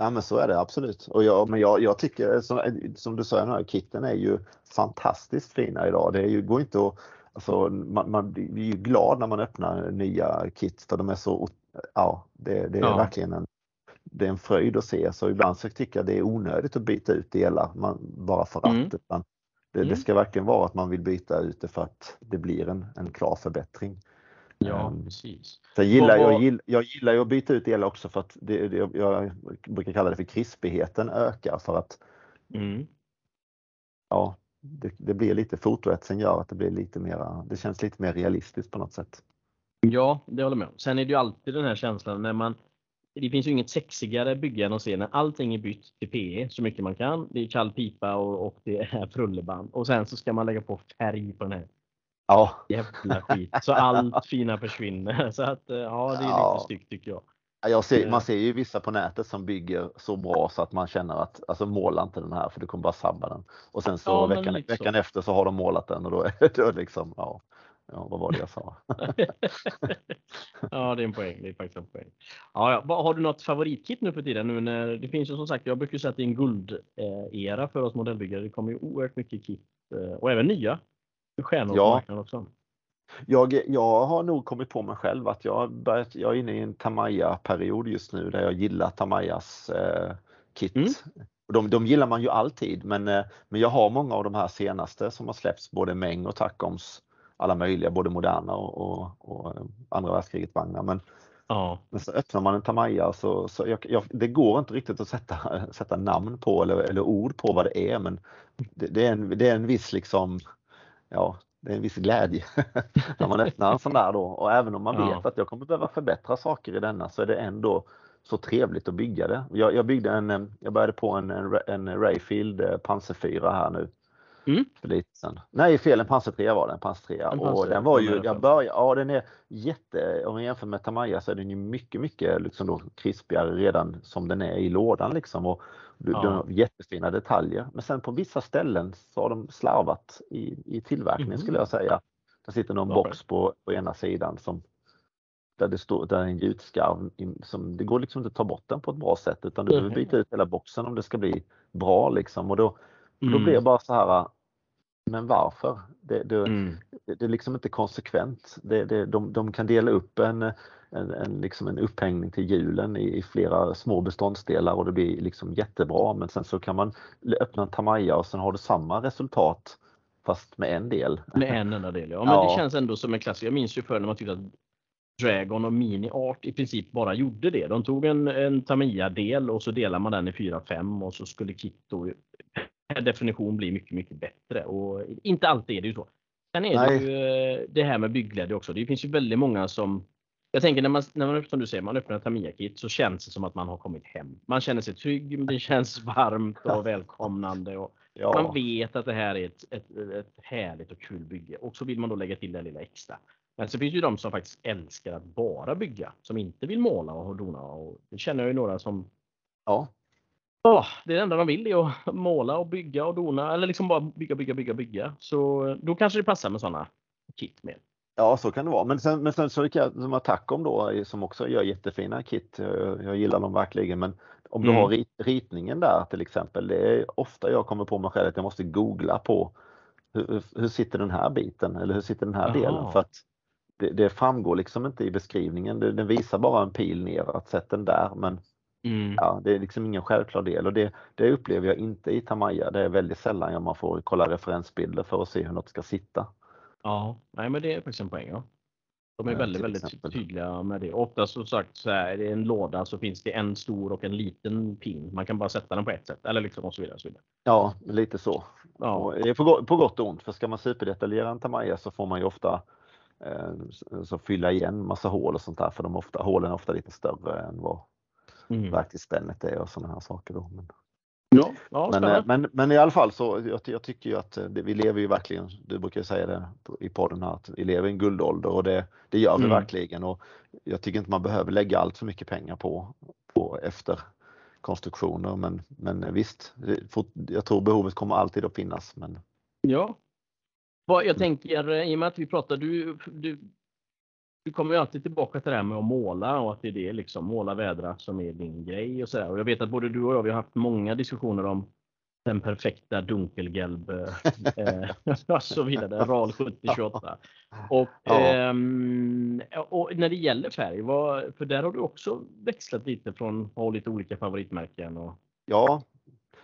Ja, men så är det absolut. Och jag, men jag, jag tycker som, som du sa, här kitten är ju fantastiskt fina idag. Det är ju, går inte att, alltså, man, man blir ju glad när man öppnar nya kit för de är så, ja, det, det är ja. verkligen en, det är en fröjd att se. Så ibland så tycker jag det är onödigt att byta ut delar man, bara för att. Mm. Det, mm. det, ska verkligen vara att man vill byta ut det för att det blir en, en klar förbättring. Ja, um, precis. Sen gillar, jag, gillar, jag gillar ju att byta ut el också för att det, det, jag brukar kalla det för krispigheten ökar för att mm. ja, det, det, blir lite fotoetsen gör att det blir lite mera, det känns lite mer realistiskt på något sätt. Ja, det håller jag med om. Sen är det ju alltid den här känslan när man det finns ju inget sexigare bygge än att se när allting är bytt till PE så mycket man kan. Det är kall pipa och, och det är frulleband och sen så ska man lägga på färg på den här ja. jävla skit så allt fina försvinner. Så att eh, ja, det är ja. lite styggt tycker jag. jag ser, man ser ju vissa på nätet som bygger så bra så att man känner att alltså måla inte den här för du kommer bara sabba den. Och sen så ja, veckan, veckan efter så har de målat den och då är det liksom, ja. Ja, vad var det jag sa? ja, det är en poäng. Det är faktiskt en poäng. Ja, ja. Har du något favoritkit nu för tiden? Nu när, det finns ju som sagt, jag brukar säga att det är en guldera för oss modellbyggare. Det kommer ju oerhört mycket kit eh, och även nya stjärnor ja. på marknaden också. Jag, jag har nog kommit på mig själv att jag, börjat, jag är inne i en Tamaya-period just nu där jag gillar Tamayas eh, kit. Mm. De, de gillar man ju alltid men, eh, men jag har många av de här senaste som har släppts, både Meng och Tacoms alla möjliga, både moderna och, och, och andra världskriget vagnar. Men, ja. men så öppnar man en Tamaya så, så jag, jag, det går inte riktigt att sätta, sätta namn på eller, eller ord på vad det är men det, det, är, en, det är en viss liksom, ja, det är en viss glädje när man öppnar en sån där då och även om man ja. vet att jag kommer behöva förbättra saker i denna så är det ändå så trevligt att bygga det. Jag, jag byggde en, jag började på en, en, en Rayfield eh, Panzer 4 här nu Mm. För lite sen. Nej fel, en pansartrea var det, en pansartrea. Och den var ju, jag började, ja den är jätte, om man jämför med Tamaya så är den ju mycket, mycket liksom då krispigare redan som den är i lådan liksom. Och ja. jättefina detaljer. Men sen på vissa ställen så har de slarvat i, i tillverkningen mm. skulle jag säga. Det sitter någon okay. box på, på ena sidan som där det står där är en gjutskarv som det går liksom inte att ta bort den på ett bra sätt utan du behöver byta ut hela boxen om det ska bli bra liksom och då, mm. då blir det bara så här men varför? Det, det, mm. det är liksom inte konsekvent. Det, det, de, de kan dela upp en, en, en, liksom en upphängning till hjulen i, i, flera små beståndsdelar och det blir liksom jättebra men sen så kan man öppna en Tamaya och sen har du samma resultat fast med en del. Med en enda del ja. Men ja. det känns ändå som en klassiker. Jag minns ju förr när man tyckte att Dragon och Mini Art i princip bara gjorde det. De tog en, en Tamiya-del och så delar man den i 4-5 och så skulle Kitto per definition blir mycket, mycket bättre. Och inte alltid är det ju så. Sen är Nej. det ju eh, det här med byggläge också. Det finns ju väldigt många som jag tänker när man, när man som du säger, man öppnar Tamiya-kit så känns det som att man har kommit hem. Man känner sig trygg, det känns varmt och välkomnande. Och ja. Man vet att det här är ett, ett, ett härligt och kul bygge och så vill man då lägga till det lilla extra. Men så finns det ju de som faktiskt älskar att bara bygga, som inte vill måla och dona. Och det känner jag ju några som Ja, Ja, det enda de vill är att måla och bygga och dona eller liksom bara bygga, bygga, bygga, bygga. Så då kanske det passar med sådana kit med. Ja, så kan det vara. Men sen, men sen så jag som Attacom då som också gör jättefina kit. Jag, jag gillar dem verkligen. Men om du Mm. har rit, ritningen där till exempel. Det är ofta jag kommer på mig själv att jag måste googla på hur, hur- sitter den här biten eller hur sitter den här Jaha. delen? För att det, det framgår liksom inte i beskrivningen. Den visar bara en pil ner att sätt den där. Men Mm. ja, det är liksom ingen självklar del och det, det upplever jag inte i Tamaya. Det är väldigt sällan man får kolla referensbilder för att se hur något ska sitta. Ja, nej men det är faktiskt en poäng. Ja. De är väldigt, väldigt exempel. tydliga med det. Ofta som sagt så är det en låda så finns det en stor och en liten pin. Man kan bara sätta den på ett sätt eller liksom och så vidare. Och så vidare. Ja, lite så. Ja, Och det är på, på gott och ont, för ska man superdetaljera en Tamaya så får man ju ofta eh, så fylla igen massa hål och sånt där för de ofta, hålen är ofta lite större än vad mm. verktygsspännet är och sådana här saker. Då. Men, ja, ja men, eh, men, men i alla fall så jag, jag tycker ju att eh, det, vi lever ju verkligen, du brukar ju säga det i podden här, att vi lever i en guldålder och det, det gör vi Mm. verkligen. Och jag tycker inte man behöver lägga allt för mycket pengar på, på efterkonstruktioner men, men visst, jag tror behovet kommer alltid att finnas. Men Ja. Vad Mm. jag tänker, eh, i och med att vi pratar, du, du, du kommer ju alltid tillbaka till det här med att måla och att det är det liksom, måla vädra som är din grej och sådär. Och jag vet att både du och jag, vi har haft många diskussioner om den perfekta dunkelgelb eh, eh, och så vidare, RAL 7028. Och, Ja. ehm, och när det gäller färg, vad, för där har du också växlat lite från att ha lite olika favoritmärken. Och, Ja,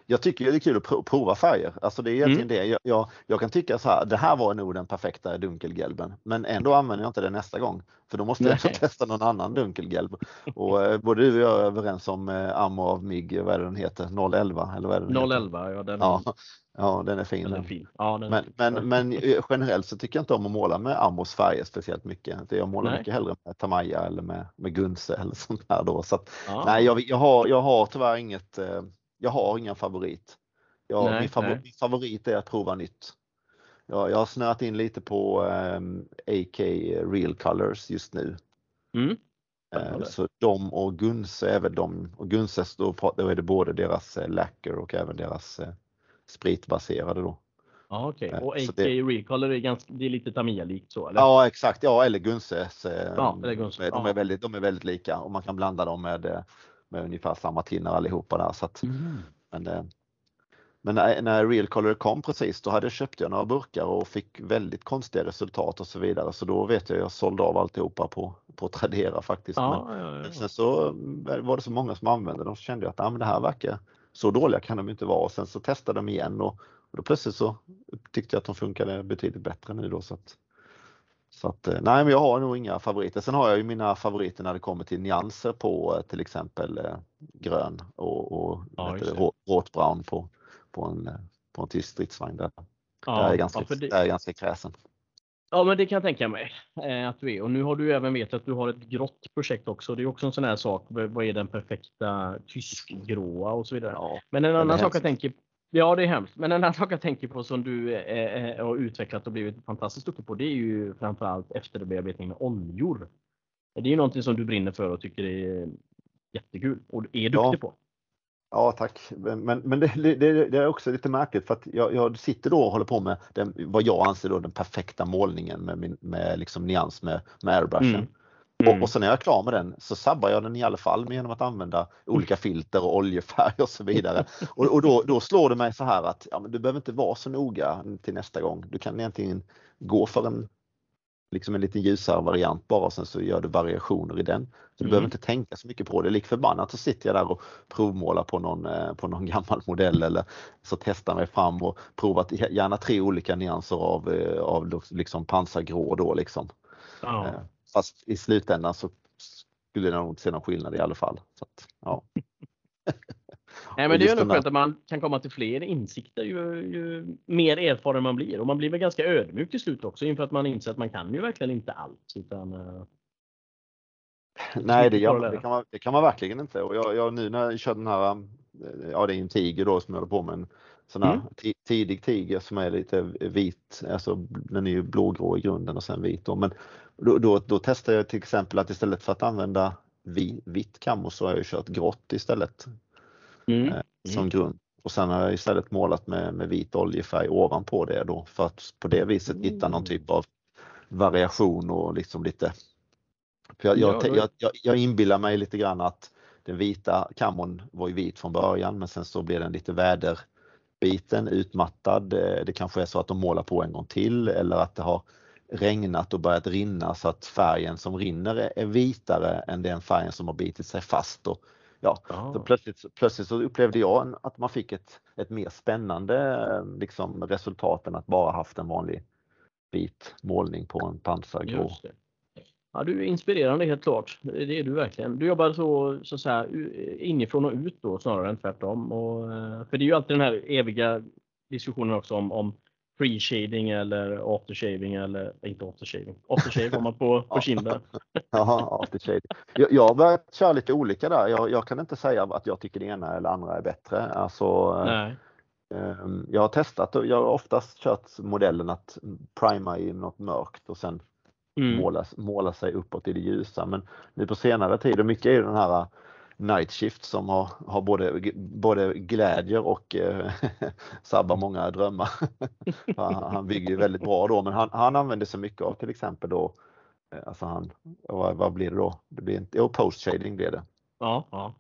jag tycker det är kul att pro- prova färger. Alltså det är egentligen det. Jag, jag, jag kan tycka så här, det här var nog den perfekta dunkelgelben, men ändå använder jag inte det nästa gång. För då måste jag Nej. testa någon annan dunkelgelb. Och eh, både du och jag är överens om eh, Ammo av MIG, vad är det den heter, 011 eller vad är det den heter? 011, ja den, Ja, ja, den är fin. den är den. fin. Ja, den Men, fin. men, men eh, generellt så tycker jag inte om att måla med Ammos färger speciellt mycket. Jag målar Nej. mycket hellre med Tamaya eller med, med Gunse eller sånt här då. Så att, ja. Nej, jag, jag, har, jag har tyvärr inget, eh, jag har ingen favorit. Jag, Nej, min, favor, min favorit är att prova nytt. Jag, jag har snöat in lite på ehm, AK Real Colors just nu. Mm. Eh, så de och Gunse är väl de, och Gunses då, är det både deras eh, lacquer och även deras eh, spritbaserade då. Ja, okej. Eh, Och AK det- Recolor är, ganska, det är lite Tamiya-likt så eller? Ja exakt, ja eller Gunses. Ja, eller Gunse, de, ja. är väldigt, de är väldigt lika och man kan blanda dem med, med ungefär samma tinnar allihopa där. Så att, Mm. Men, eh, men när, när Real Color kom precis då hade köpt jag några burkar och fick väldigt konstiga resultat och så vidare. Så då vet jag jag sålde av alltihopa på, på Tradera faktiskt. Ja, Men, ja, ja. sen så var det så många som använde dem så kände jag att ah, men det här verkar så dåliga kan de inte vara. Och sen så testade de igen och, och då plötsligt så tyckte jag att de funkade betydligt bättre nu då. Så att, så att, eh, nej men jag har nog inga favoriter. Sen har jag ju mina favoriter när det kommer till nyanser på eh, till exempel eh, grön och, och Ja, vad heter just det, det. rå- råtbrown på, på, en, på en tysk stridsvagn. Där, där är Ja, ganska, ja, det, där är ganska kräsen. ja, men det kan jag tänka mig att du är. Och nu har du även vet att du har ett grått projekt också. Det är också en sån här sak. Vad är den perfekta tyskgråa och så vidare. Ja, Men en annan sak jag tänker Ja, det är hemskt. Men en annan sak jag tänker på som du eh, eh, har utvecklat och blivit fantastiskt duktig på, det är ju framförallt efterbearbetning med oljor. Det är ju någonting som du brinner för och tycker är jättekul och är duktig Ja. på. Ja, tack. Men, men det, det, det är också lite märkligt för att jag, jag sitter då och håller på med den, vad jag anser då den perfekta målningen med, min, med liksom nyans med, med airbrushen. Mm. Mm. Och, och sen när jag är klar med den så sabbar jag den i alla fall genom att använda olika filter och oljefärg och så vidare. Och, och då, då slår det mig så här att ja, du behöver inte vara så noga till nästa gång. Du kan egentligen gå för en, liksom en lite ljusare variant bara och sen så gör du variationer i den. Så du Mm. behöver inte tänka så mycket på det. Lik förbannat så sitter jag där och provmålar på någon, eh, på någon gammal modell eller så testar mig fram och provat gärna tre olika nyanser av, eh, av liksom pansargrå då liksom. ja. Fast i slutändan så skulle jag nog inte se någon skillnad i alla fall. Så att, ja. Nej, men det är där- skönt att man kan komma till fler insikter ju, ju mer erfaren man blir. Och man blir väl ganska ödmjuk till slut också inför att man inser att man kan ju verkligen inte allt. Utan, eh, Nej, det, lära. det, kan man, det kan man verkligen inte. Och jag, jag, nu när jag kör den här, eh, ja det är en Tiger då som jag håller på med, en här mm. tidig tiger som är lite vit, alltså den är ju blågrå i grunden och sen vit då. Men då, då, då testar jag till exempel att istället för att använda vitt kammo så har jag kört grått istället mm. eh, som mm. grund. Och sen har jag istället målat med, med vit oljefärg ovanpå det då för att på det viset hitta någon mm. typ av variation och liksom lite för jag, jag, jag, jag, jag inbillar mig lite grann att den vita kammon var ju vit från början men sen så blev den lite väderbiten, utmattad. Eh, det kanske är så att de målar på en gång till eller att det har regnat och börjat rinna så att färgen som rinner är vitare än den färgen som har bitit sig fast. Och, ja, så plötsligt, plötsligt så upplevde jag att man fick ett, ett mer spännande eh, liksom, resultat än att bara haft en vanlig vit målning på en pansargrå. Ja, du är inspirerande helt klart. Det är du verkligen. Du jobbar så, så att säga, inifrån och ut då snarare än tvärtom. Och, eh, för det är ju alltid den här eviga diskussionen också om, om pre-shading eller aftershaving eller inte aftershaving. Aftershave har man på, på kinden. ja, aftershave. Jag, jag har börjat köra lite olika där. Jag, jag, kan inte säga att jag tycker det ena eller andra är bättre. Alltså, Nej. Ehm, jag har testat och jag har oftast kört modellen att prima i något mörkt och sen mm. måla, måla sig uppåt i det ljusa. Men nu på senare tid, och mycket är den här uh, Night Shift som har, har både, både glädjer och eh, sabbar många drömmar. han, han bygger ju väldigt bra då, men han, han använder sig mycket av till exempel då, eh, alltså han, vad, vad blir det då? Det blir inte, jo, post shading blir det. Ja, ja.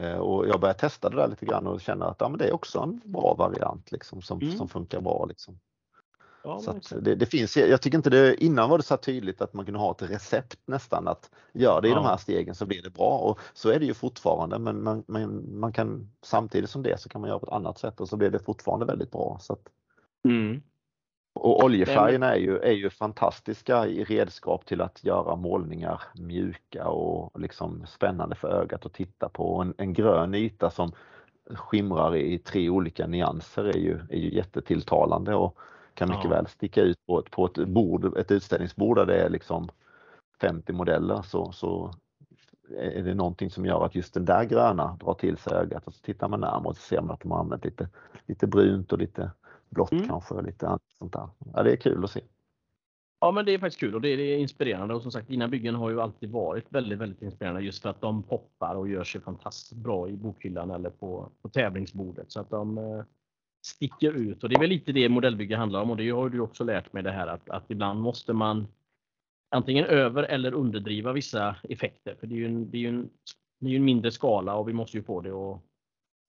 Eh, och jag börjar testa det där lite grann och känner att ja, men det är också en bra variant liksom, som, mm. som funkar bra. Liksom. Ja, så det, det, finns, jag tycker inte det, innan var det så tydligt att man kunde ha ett recept nästan att gör det i ja. de här stegen så blir det bra och så är det ju fortfarande men man, man, man, kan samtidigt som det så kan man göra på ett annat sätt och så blir det fortfarande väldigt bra. Så att, mm. Och oljefärgerna är ju, är ju fantastiska i redskap till att göra målningar mjuka och liksom spännande för ögat att titta på. En, en grön yta som skimrar i tre olika nyanser är ju, är ju jättetilltalande och kan mycket ja. väl sticka ut på ett, på ett bord, ett utställningsbord där det är liksom 50 modeller så, så är det någonting som gör att just den där gröna drar till sig ögat och så tittar man närmare och så ser man att de har använt lite, lite brunt och lite blått mm. kanske och lite annat sånt där. Ja, det är kul att se. Ja, men det är faktiskt kul och det är, det är inspirerande och som sagt dina byggen har ju alltid varit väldigt, väldigt inspirerande just för att de poppar och gör sig fantastiskt bra i bokhyllan eller på, på tävlingsbordet så att de eh, sticker ut och det är väl lite det modellbygge handlar om och det har du också lärt mig det här att, att ibland måste man antingen över eller underdriva vissa effekter för det är ju en, det är ju en, det är en mindre skala och vi måste ju få det att,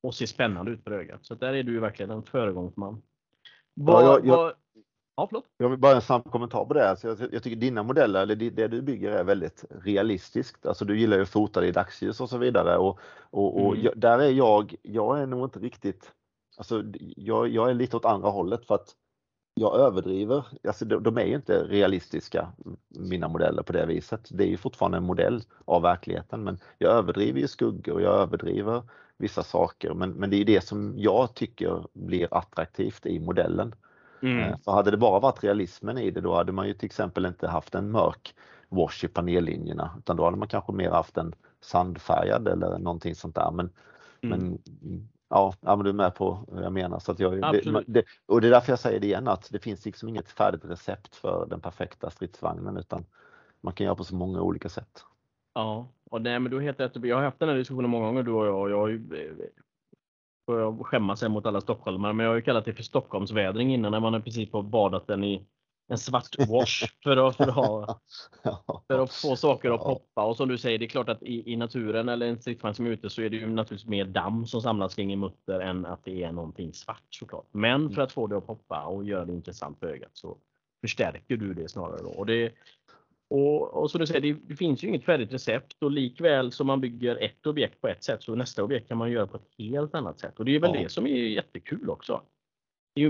att se spännande ut för ögat. Så där är du ju verkligen en föregångsman. Vad, ja, jag, jag, ja, förlåt. jag vill bara en snabb kommentar på det. Alltså jag, jag, tycker dina modeller, eller det, det, du bygger är väldigt realistiskt. Alltså du gillar ju att fota i dagsljus och så vidare och, och, och mm. jag, där är jag, jag är nog inte riktigt, alltså jag, jag är lite åt andra hållet för att jag överdriver. Alltså de, de är ju inte realistiska, mina modeller på det viset. Det är ju fortfarande en modell av verkligheten men jag överdriver ju skuggor och jag överdriver vissa saker men, men det är det som jag tycker blir attraktivt i modellen. Mm. Eh, för hade det bara varit realismen i det då hade man ju till exempel inte haft en mörk wash i panellinjerna utan då hade man kanske mer haft en sandfärgad eller någonting sånt där. Men, mm. men ja, ja, men du är med på vad jag menar. Så att jag, det, det, och det är därför jag säger det igen att det finns liksom inget färdigt recept för den perfekta stridsvagnen utan man kan göra på så många olika sätt. Ja, och nej, men du har helt rätt. Jag har haft den här diskussionen många gånger du och jag. jag har ju, får jag skämmas mot alla stockholmare, men jag har ju kallat det för Stockholmsvädring innan när man i princip har badat den i en svart wash för att, för, att ha, för att få saker att poppa. Och som du säger, det är klart att i, i naturen eller en stridsvagn som är ute så är det ju naturligtvis mer damm som samlas kring en mutter än att det är någonting svart såklart. Men för att få det att poppa och göra det intressant för ögat så förstärker du det snarare då. Och det, och, och som du säger, det, det, finns ju inget färdigt recept och likväl som man bygger ett objekt på ett sätt så nästa objekt kan man göra på ett helt annat sätt. Och det är väl ja. det som är jättekul också.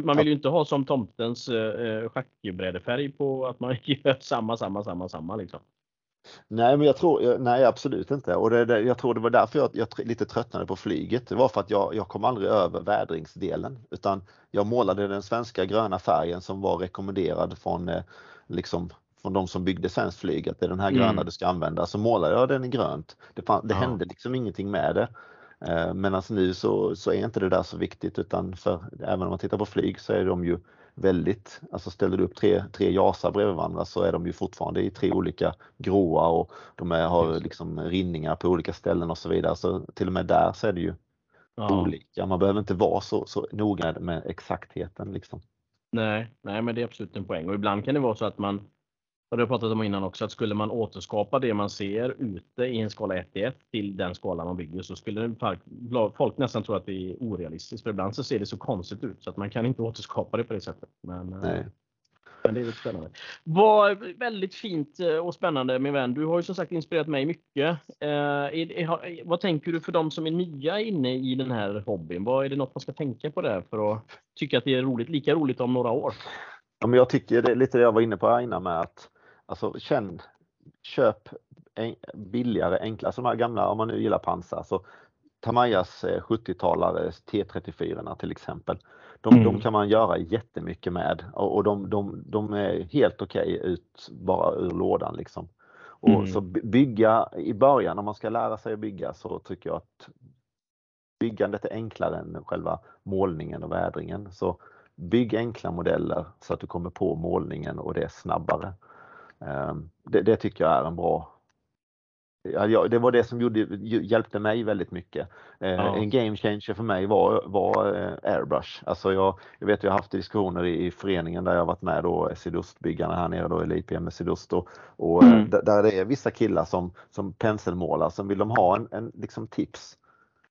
Man vill ju inte ha som tomtens eh, schackbrädefärg på att man gör samma, samma, samma, samma liksom. Nej, men jag tror, nej absolut inte. Och det, jag tror det var därför jag, jag lite tröttnade på flyget. Det var för att jag, jag kom aldrig över vädringsdelen utan jag målade den svenska gröna färgen som var rekommenderad från eh, liksom från de som byggde svenskt flyg att det är den här gröna mm. du ska använda. Så målade jag den i grönt. Det, fann, det ja. hände liksom ingenting med det. Eh, Medan nu så, så är inte det där så viktigt utan för även om man tittar på flyg så är de ju väldigt, alltså ställer du upp tre, tre jasar bredvid varandra så är de ju fortfarande i tre olika gråa och de är, har liksom rinningar på olika ställen och så vidare. Så till och med där så är det ju ja. olika. Man behöver inte vara så, så noga med exaktheten liksom. Nej, nej, men det är absolut en poäng och ibland kan det vara så att man och det har pratat om innan också att skulle man återskapa det man ser ute i en skala 1 1 till den skala man bygger så skulle folk nästan tro att det är orealistiskt. För ibland så ser det så konstigt ut så att man kan inte återskapa det på det sättet. Men, eh, men det är lite spännande. Vad väldigt fint eh, och spännande min vän. Du har ju som sagt inspirerat mig mycket. Eh, vad tänker du för de som är nya inne i den här hobbyn? Vad är det något man ska tänka på där för att tycka att det är roligt, lika roligt om några år? Ja, men jag tycker det är lite det jag var inne på innan med att Alltså känn, köp en, billigare, enklare, alltså de här gamla, om man nu gillar pansar, så Tamayas 70-talare eh, T34 till exempel. De, mm. de, kan man göra jättemycket med och, och de, de, de, är helt okej okay ut bara ur lådan liksom. Och mm. så bygga i början, om man ska lära sig att bygga så tycker jag att byggandet är enklare än själva målningen och vädringen. Så bygg enkla modeller så att du kommer på målningen och det är snabbare. Ehm, det, det, tycker jag är en bra Ja, det var det som gjorde, hjälpte mig väldigt mycket. Ehm, ja. En game changer för mig var, var eh, airbrush. Alltså jag, jag vet jag har haft diskussioner i, i föreningen där jag varit med då, Sydostbyggarna här nere då, eller IPM med Sydost och, och eh, mm. där det är vissa killar som, som penselmålar som vill de ha en, en liksom tips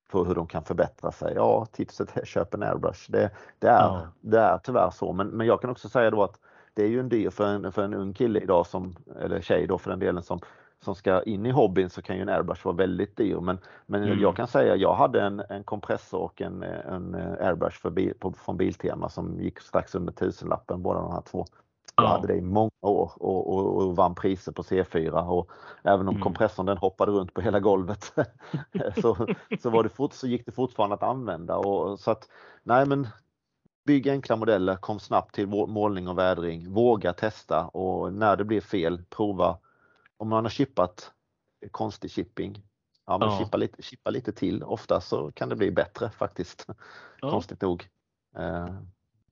på hur de kan förbättra sig. Ja, tipset är köp en airbrush. Det, det, är, ja. det är tyvärr så, men, men jag kan också säga då att det är ju en dyr för en, för en ung kille idag som, eller tjej då för den delen som, som ska in i hobbyn så kan ju en airbrush vara väldigt dyr. Men, men mm. jag kan säga, jag hade en, en kompressor och en, en airbrush för bil, på, från Biltema som gick strax under tusenlappen båda de här två. Jag ja. hade det i många år och, och, och vann priser på C4 och även om mm. kompressorn den hoppade runt på hela golvet så, så, var det fort, så gick det fortfarande att använda. Och, så att, nej men Bygg enkla modeller, kom snabbt till målning och vädring, våga testa och när det blir fel, prova. Om man har chippat konstig chipping, ja, men ja. Chippa, lite, chippa lite till. Ofta så kan det bli bättre faktiskt, ja. konstigt nog.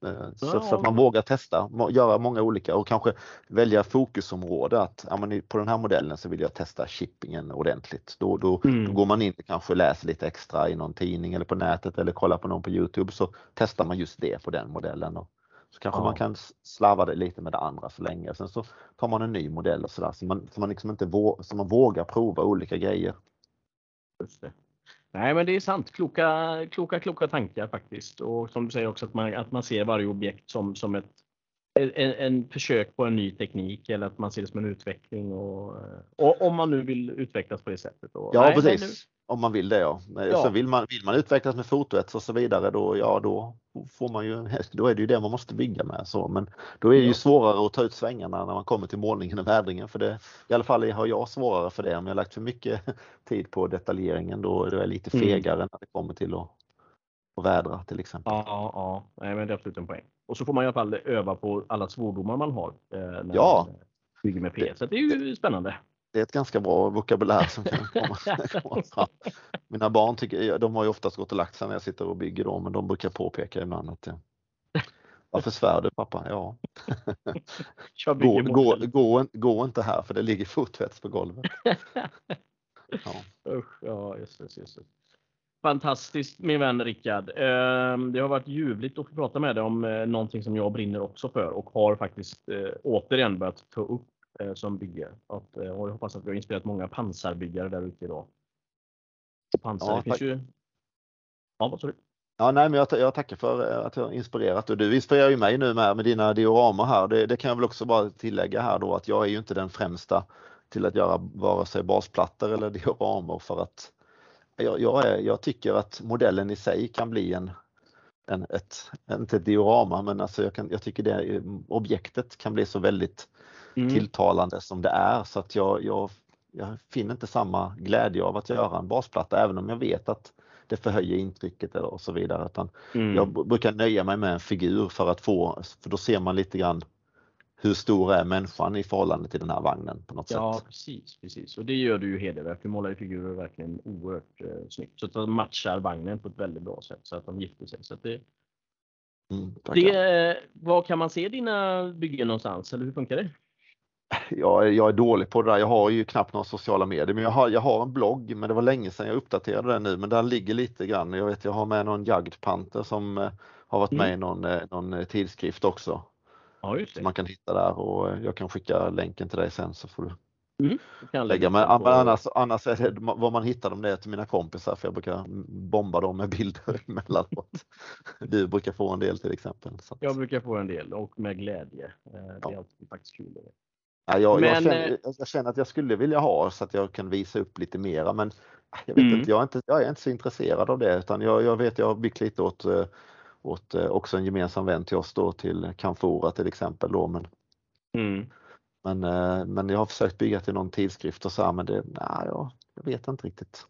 Eh, så, så, att man vågar testa, göra många olika och kanske välja fokusområde att ja, men på den här modellen så vill jag testa shippingen ordentligt. Då, då, mm. då går man in och kanske läser lite extra i någon tidning eller på nätet eller kollar på någon på Youtube så testar man just det på den modellen. Och så kanske ja. man kan slarva det lite med det andra så länge. Sen så tar man en ny modell och sådär så man, så man liksom inte vå, så man vågar prova olika grejer. Just det. Nej, men det är sant. Kloka, kloka, kloka tankar faktiskt. Och som du säger också att man, att man ser varje objekt som, som ett en, en försök på en ny teknik eller att man ser det som en utveckling och, och om man nu vill utvecklas på det sättet. Och, ja, nej, precis. Om man vill det ja. ja. Sen vill man, vill man utvecklas med fotoets och så vidare då, ja då får man ju, då är det ju det man måste bygga med. Så. Men då är det ju ja. svårare att ta ut svängarna när man kommer till målningen och vädringen. För det, I alla fall har jag svårare för det. Om jag lagt för mycket tid på detaljeringen då är jag lite mm. fegare mm. när det kommer till att, att vädra till exempel. Ja, ja. Nej, men det är absolut en poäng. Och så får man i alla fall öva på alla svordomar man har. Eh, när ja. man bygger med PS. Så det är ju spännande det är ett ganska bra vokabulär som kan komma, komma fram. Mina barn tycker, de har ju oftast gått och lagt sig när jag sitter och bygger då, men de brukar påpeka ibland att varför svär du pappa? Ja. gå, gå, gå, gå, inte här för det ligger fotvets på golvet. Ja. Usch, ja, just det, just det. Fantastiskt min vän Rickard. Ehm, det har varit ljuvligt att få prata med dig om eh, någonting som jag brinner också för och har faktiskt eh, återigen börjat ta upp Eh, som eh, och jag hoppas att vi har inspirerat många pansarbyggare där ute idag. pansar, ja, finns ju... Ja, vad sa du? Ja, nej, men jag, jag tackar för att jag har inspirerat och du inspirerar ju mig nu med, med dina dioramer här. Det, det, kan jag väl också bara tillägga här då att jag är ju inte den främsta till att göra vare sig basplattor eller dioramer för att jag, jag, jag tycker att modellen i sig kan bli en, en ett, inte ett diorama, men alltså jag, kan, jag tycker det objektet kan bli så väldigt mm. tilltalande som det är så att jag, jag, jag finner inte samma glädje av att göra en basplatta även om jag vet att det förhöjer intrycket och så vidare. Utan mm. Jag brukar nöja mig med en figur för att få, för då ser man lite grann hur stor är människan i förhållande till den här vagnen på något Ja, sätt. precis, precis. Och det gör du ju hedervärt. Du målar ju figurer verkligen oerhört eh, snyggt. Så att de matchar vagnen på ett väldigt bra sätt så att de gifter sig. Så det, Mm, det, var kan man se dina byggen någonstans? Eller hur funkar det? jag, är- jag är dålig på det där. Jag har ju knappt några sociala medier, men jag har, jag har en blogg, men det var länge sedan jag uppdaterade den nu, men där ligger lite grann. Jag vet, jag har med någon jagdpanter som eh, har varit med i någon, eh, någon eh, tidskrift också. Ja, just det. Man kan hitta där och eh, jag kan skicka länken till dig sen så får du kan lägga. Men, annars, annars är det var man hittar dem det är till mina kompisar för jag brukar bomba dem med bilder emellanåt. Du brukar få en del till exempel. Så Jag brukar få en del och med glädje. Eh, Det är alltid faktiskt kul. Ja, jag, Men, jag, känner, eh, jag känner att jag skulle vilja ha så att jag kan visa upp lite mera men jag, vet Mm. inte, jag, är inte, jag är inte så intresserad av det utan jag, jag vet jag har byggt lite åt, åt eh, också en gemensam vän till oss då till Canfora till exempel då men, Mm. men, eh, men jag har försökt bygga till någon tidskrift och så här, men det, nej, jag, jag vet inte riktigt.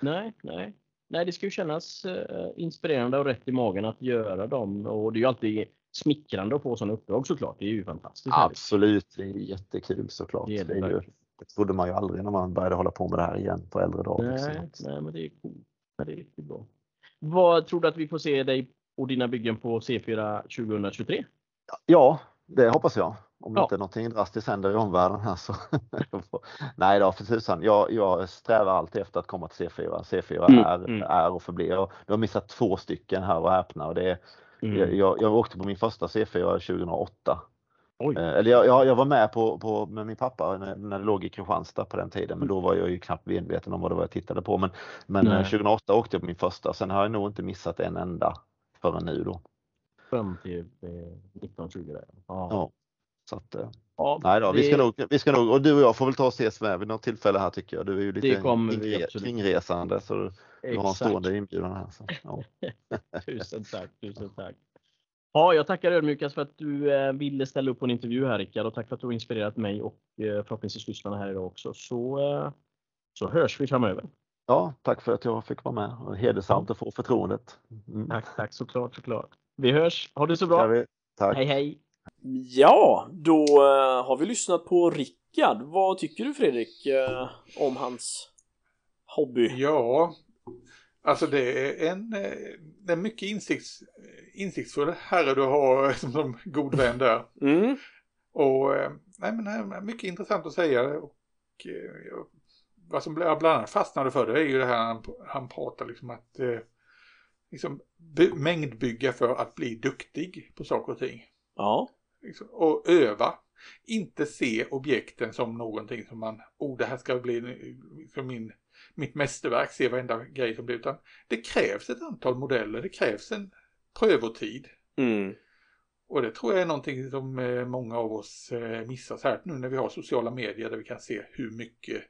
Nej, nej. Nej, det ska ju kännas eh, inspirerande och rätt i magen att göra dem. Och det är ju alltid smickrande att få sådana uppdrag såklart. Det är ju fantastiskt. Absolut, det är jättekul såklart. Det är det ju, verkligen. det trodde man ju aldrig när man började hålla på med det här igen på äldre dagar. Nej, nej, men det är coolt. Det är bra. Vad tror du att vi får se dig och dina byggen på C4 2023? Ja, det hoppas jag. Om Ja. inte någonting drastiskt händer i omvärlden här så. Nej då, för tusan. Jag, jag strävar alltid efter att komma till C4. C4 Mm, är, mm. är och förblir. Jag, har missat två stycken här och häpna. Och det Mm. jag, jag, åkte på min första C4 2008. Oj. Eh, Eller jag, jag, var med på, på, med min pappa när, när det låg i Kristianstad på den tiden. Men då var jag ju knappt medveten om vad det var jag tittade på. Men, men eh, Nej. 2008 åkte jag på min första. Sen har jag nog inte missat en enda förrän nu då. Fram till eh, 1920 där. Ja. Ja. Så att, eh, Ja, Nej då, vi ska, nog, vi ska nog, och du och jag får väl ta och ses med vid något tillfälle här tycker jag. Du är ju lite kringre- kringresande så du har en stående inbjudan här. Så, ja. Tusen tack, tusen tack. Ja, jag tackar ödmjukast för att du eh, ville ställa upp på en intervju här Rickard och tack för att du har inspirerat mig och eh, förhoppningsvis lyssnarna här idag också. Så, eh, så hörs vi framöver. Ja, tack för att jag fick vara med. Och Hedersamt att få förtroendet. Mm. Tack, tack såklart, såklart. Vi hörs. Ha det så bra. vi? Tack. Hej, hej. Ja, då eh, har vi lyssnat på Rickard. Vad tycker du Fredrik eh, om hans hobby? Ja, alltså det är en, eh, det är mycket insikts, insiktsfull herre du har som, som god vän där. Mm, Och eh, nej, men det är mycket intressant att säga. Och, eh, jag- vad som jag bland annat fastnade för det är ju det här han, han pratar liksom att eh, liksom, by, mängdbygga för att bli duktig på saker och ting. ja, Liksom, och öva. Inte se objekten som någonting som man, oh det här ska bli liksom min, mitt mästerverk, se varenda grej som blir. Utan det krävs ett antal modeller, det krävs en prövotid. mm, Och det tror jag är någonting som eh, många av oss eh, missar så här nu när vi har sociala medier där vi kan se hur mycket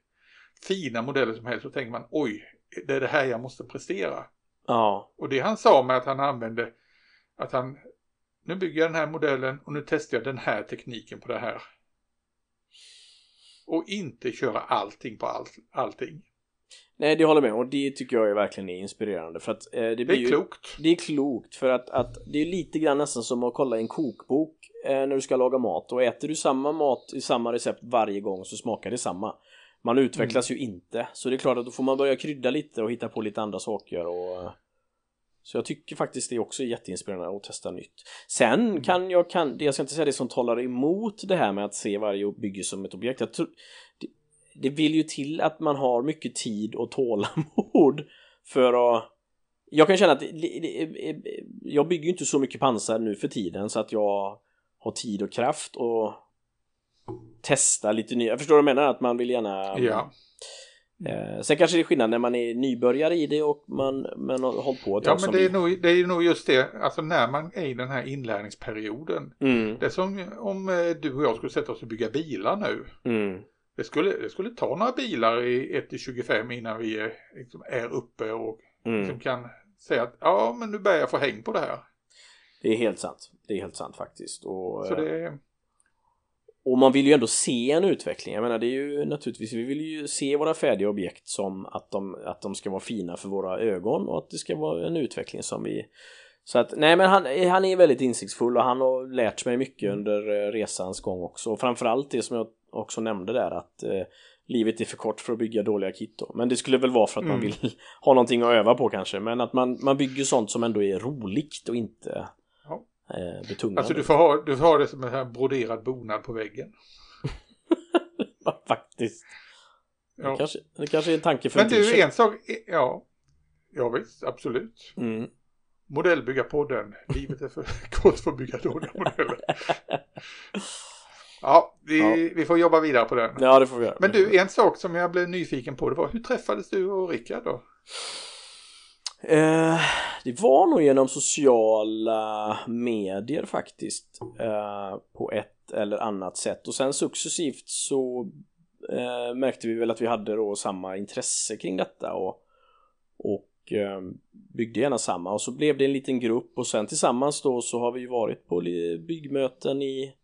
fina modeller som helst. Så tänker man oj, det är det här jag måste prestera. ja, Och det han sa med att han använde att han nu bygger jag den här modellen och nu testar jag den här tekniken på det här. Och inte köra allting på all, allting. Nej, det håller jag med och det tycker jag är verkligen är inspirerande för att eh, det Det är ju, klokt. Det är klokt för att, att det är lite grann nästan som att kolla en kokbok eh, när du ska laga mat och äter du samma mat i samma recept varje gång så smakar det samma. Man utvecklas ju inte så det är klart att då får man börja krydda lite och hitta på lite andra saker och så jag tycker faktiskt det är också jätteinspirerande att testa nytt. Sen kan jag, kan, jag ska inte säga det som talar emot det här med att se varje bygge som ett objekt. Jag tror, det, det vill ju till att man har mycket tid och tålamod för att jag kan känna att jag bygger ju inte så mycket pansar nu för tiden så att jag har tid och kraft och testa lite nya. Jag förstår vad du menar att man vill gärna Ja. eh, Sen kanske det är skillnad när man är nybörjare i det och man, man har hållit på ett Ja men det är, vi. nog, det är nog just det, alltså när man är i den här inlärningsperioden. Mm, Det är som om eh, du och jag skulle sätta oss och bygga bilar nu. mm, Det skulle, det skulle ta några bilar i 1-25 innan vi är, liksom, är uppe och mm. liksom kan säga att ja men nu börjar jag få häng på det här. Det är helt sant. Det är helt sant faktiskt. Och, Så eh, det, Och man vill ju ändå se en utveckling. Jag menar det är ju naturligtvis, vi vill ju se våra färdiga objekt som att de, att de ska vara fina för våra ögon och att det ska vara en utveckling som vi Så att, nej men han, han är väldigt insiktsfull och han har lärt mig mycket under eh, resans gång också. Och framförallt det som jag också nämnde där att eh, livet är för kort för att bygga dåliga kit då. Men det skulle väl vara för att mm. man vill ha någonting att öva på kanske. Men att man, man bygger sånt som ändå är roligt och inte. Eh, betungande. Alltså du får, ha, du får ha det som en här broderad bonad på väggen. Faktiskt. Ja. Det, kanske, det kanske är en tanke för Men du, en sak, ja. Ja visst, absolut. Mm. Modellbyggarpodden. Livet är för kort för att bygga dåliga modeller. Ja vi, ja. vi får jobba vidare på den. Ja, det får vi göra. Men du, en sak som jag blev nyfiken på, det var hur träffades du och Rickard då? Eh, det var nog genom sociala medier faktiskt. Eh, på ett eller annat sätt. Och sen successivt så eh, märkte vi väl att vi hade då samma intresse kring detta. Och, och eh, byggde gärna samma. Och så blev det en liten grupp och sen tillsammans då så har vi varit på byggmöten i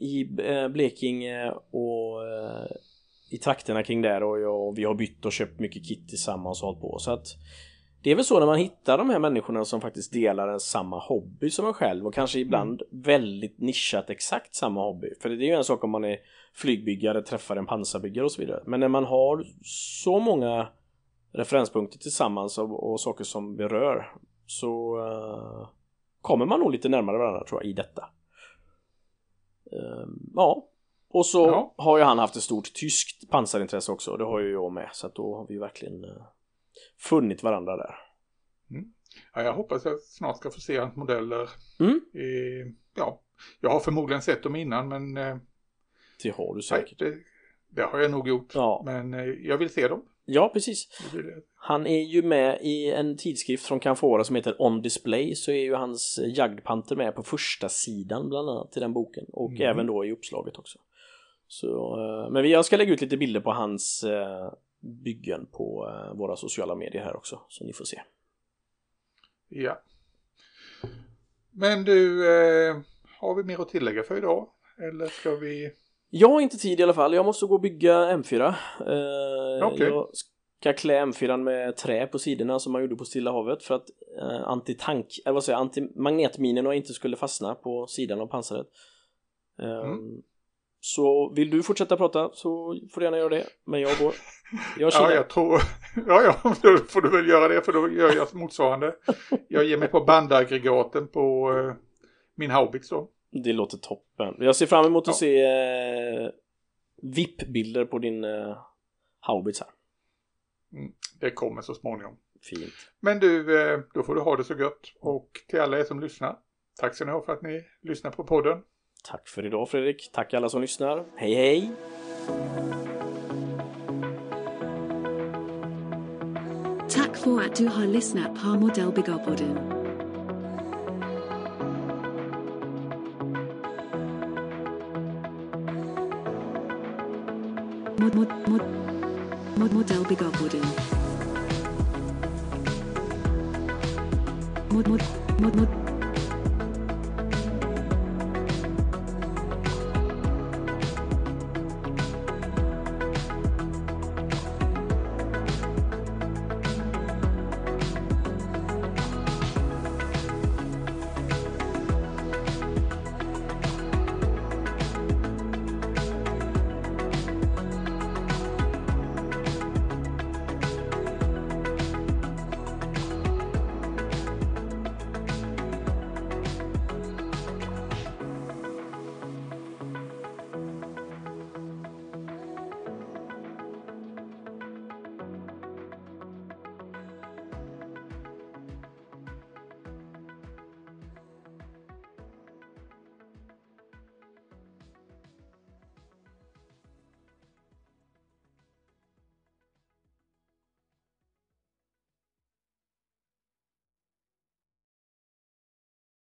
i eh, Blekinge och eh, i trakterna kring där och, jag, och vi har bytt och köpt mycket kit tillsammans och hållit på så att det är väl så när man hittar de här människorna som faktiskt delar en samma hobby som en själv och kanske ibland mm. väldigt nischat exakt samma hobby. För det är ju en sak om man är flygbyggare, träffar en pansarbyggare och så vidare. Men när man har så många referenspunkter tillsammans och, och saker som berör så uh, kommer man nog lite närmare varandra tror jag i detta. Ehm, ja, och så ja. har ju han haft ett stort tyskt pansarintresse också, det har ju jag med, så att då har vi verkligen uh, funnit varandra där. Mm. Ja, jag hoppas jag snart ska få se hans modeller. Mm. I, ja, jag har förmodligen sett dem innan men... Uh, det har du säkert. Nej, det, det, har jag nog gjort, ja. men uh, jag vill se dem. Ja, precis. Han är ju med i en tidskrift från Canfora som heter On Display så är ju hans jagdpanter med på första sidan bland annat i den boken och mm. även då i uppslaget också. Så, eh, men jag ska lägga ut lite bilder på hans eh, byggen på eh, våra sociala medier här också så ni får se. Ja. Men du, har vi mer att tillägga för idag? Eller ska vi jag har inte tid i alla fall, jag måste gå och bygga M4 eh, okay. Jag ska klä M4 med trä på sidorna som man gjorde på Stilla havet för att eh, antitank, eller vad säger jag, antimagnetminorna inte skulle fastna på sidan av pansaret eh, mm. Så vill du fortsätta prata så får du gärna göra det, men jag går jag Ja, jag tror, ja, ja, då får du väl göra det för då gör jag motsvarande Jag ger mig på bandaggregaten på eh, min haubits då det låter toppen. Jag ser fram emot att se eh, VIP-bilder på din eh, haubits här. Mm, det kommer så småningom. Fint. Men du, eh, då får du ha det så gött. Och till alla er som lyssnar, tack ska ni ha för att ni lyssnar på podden. Tack för idag Fredrik. Tack alla som lyssnar. Hej hej! Tack för att du har lyssnat på Modellbyggarpodden. mod mod mod mod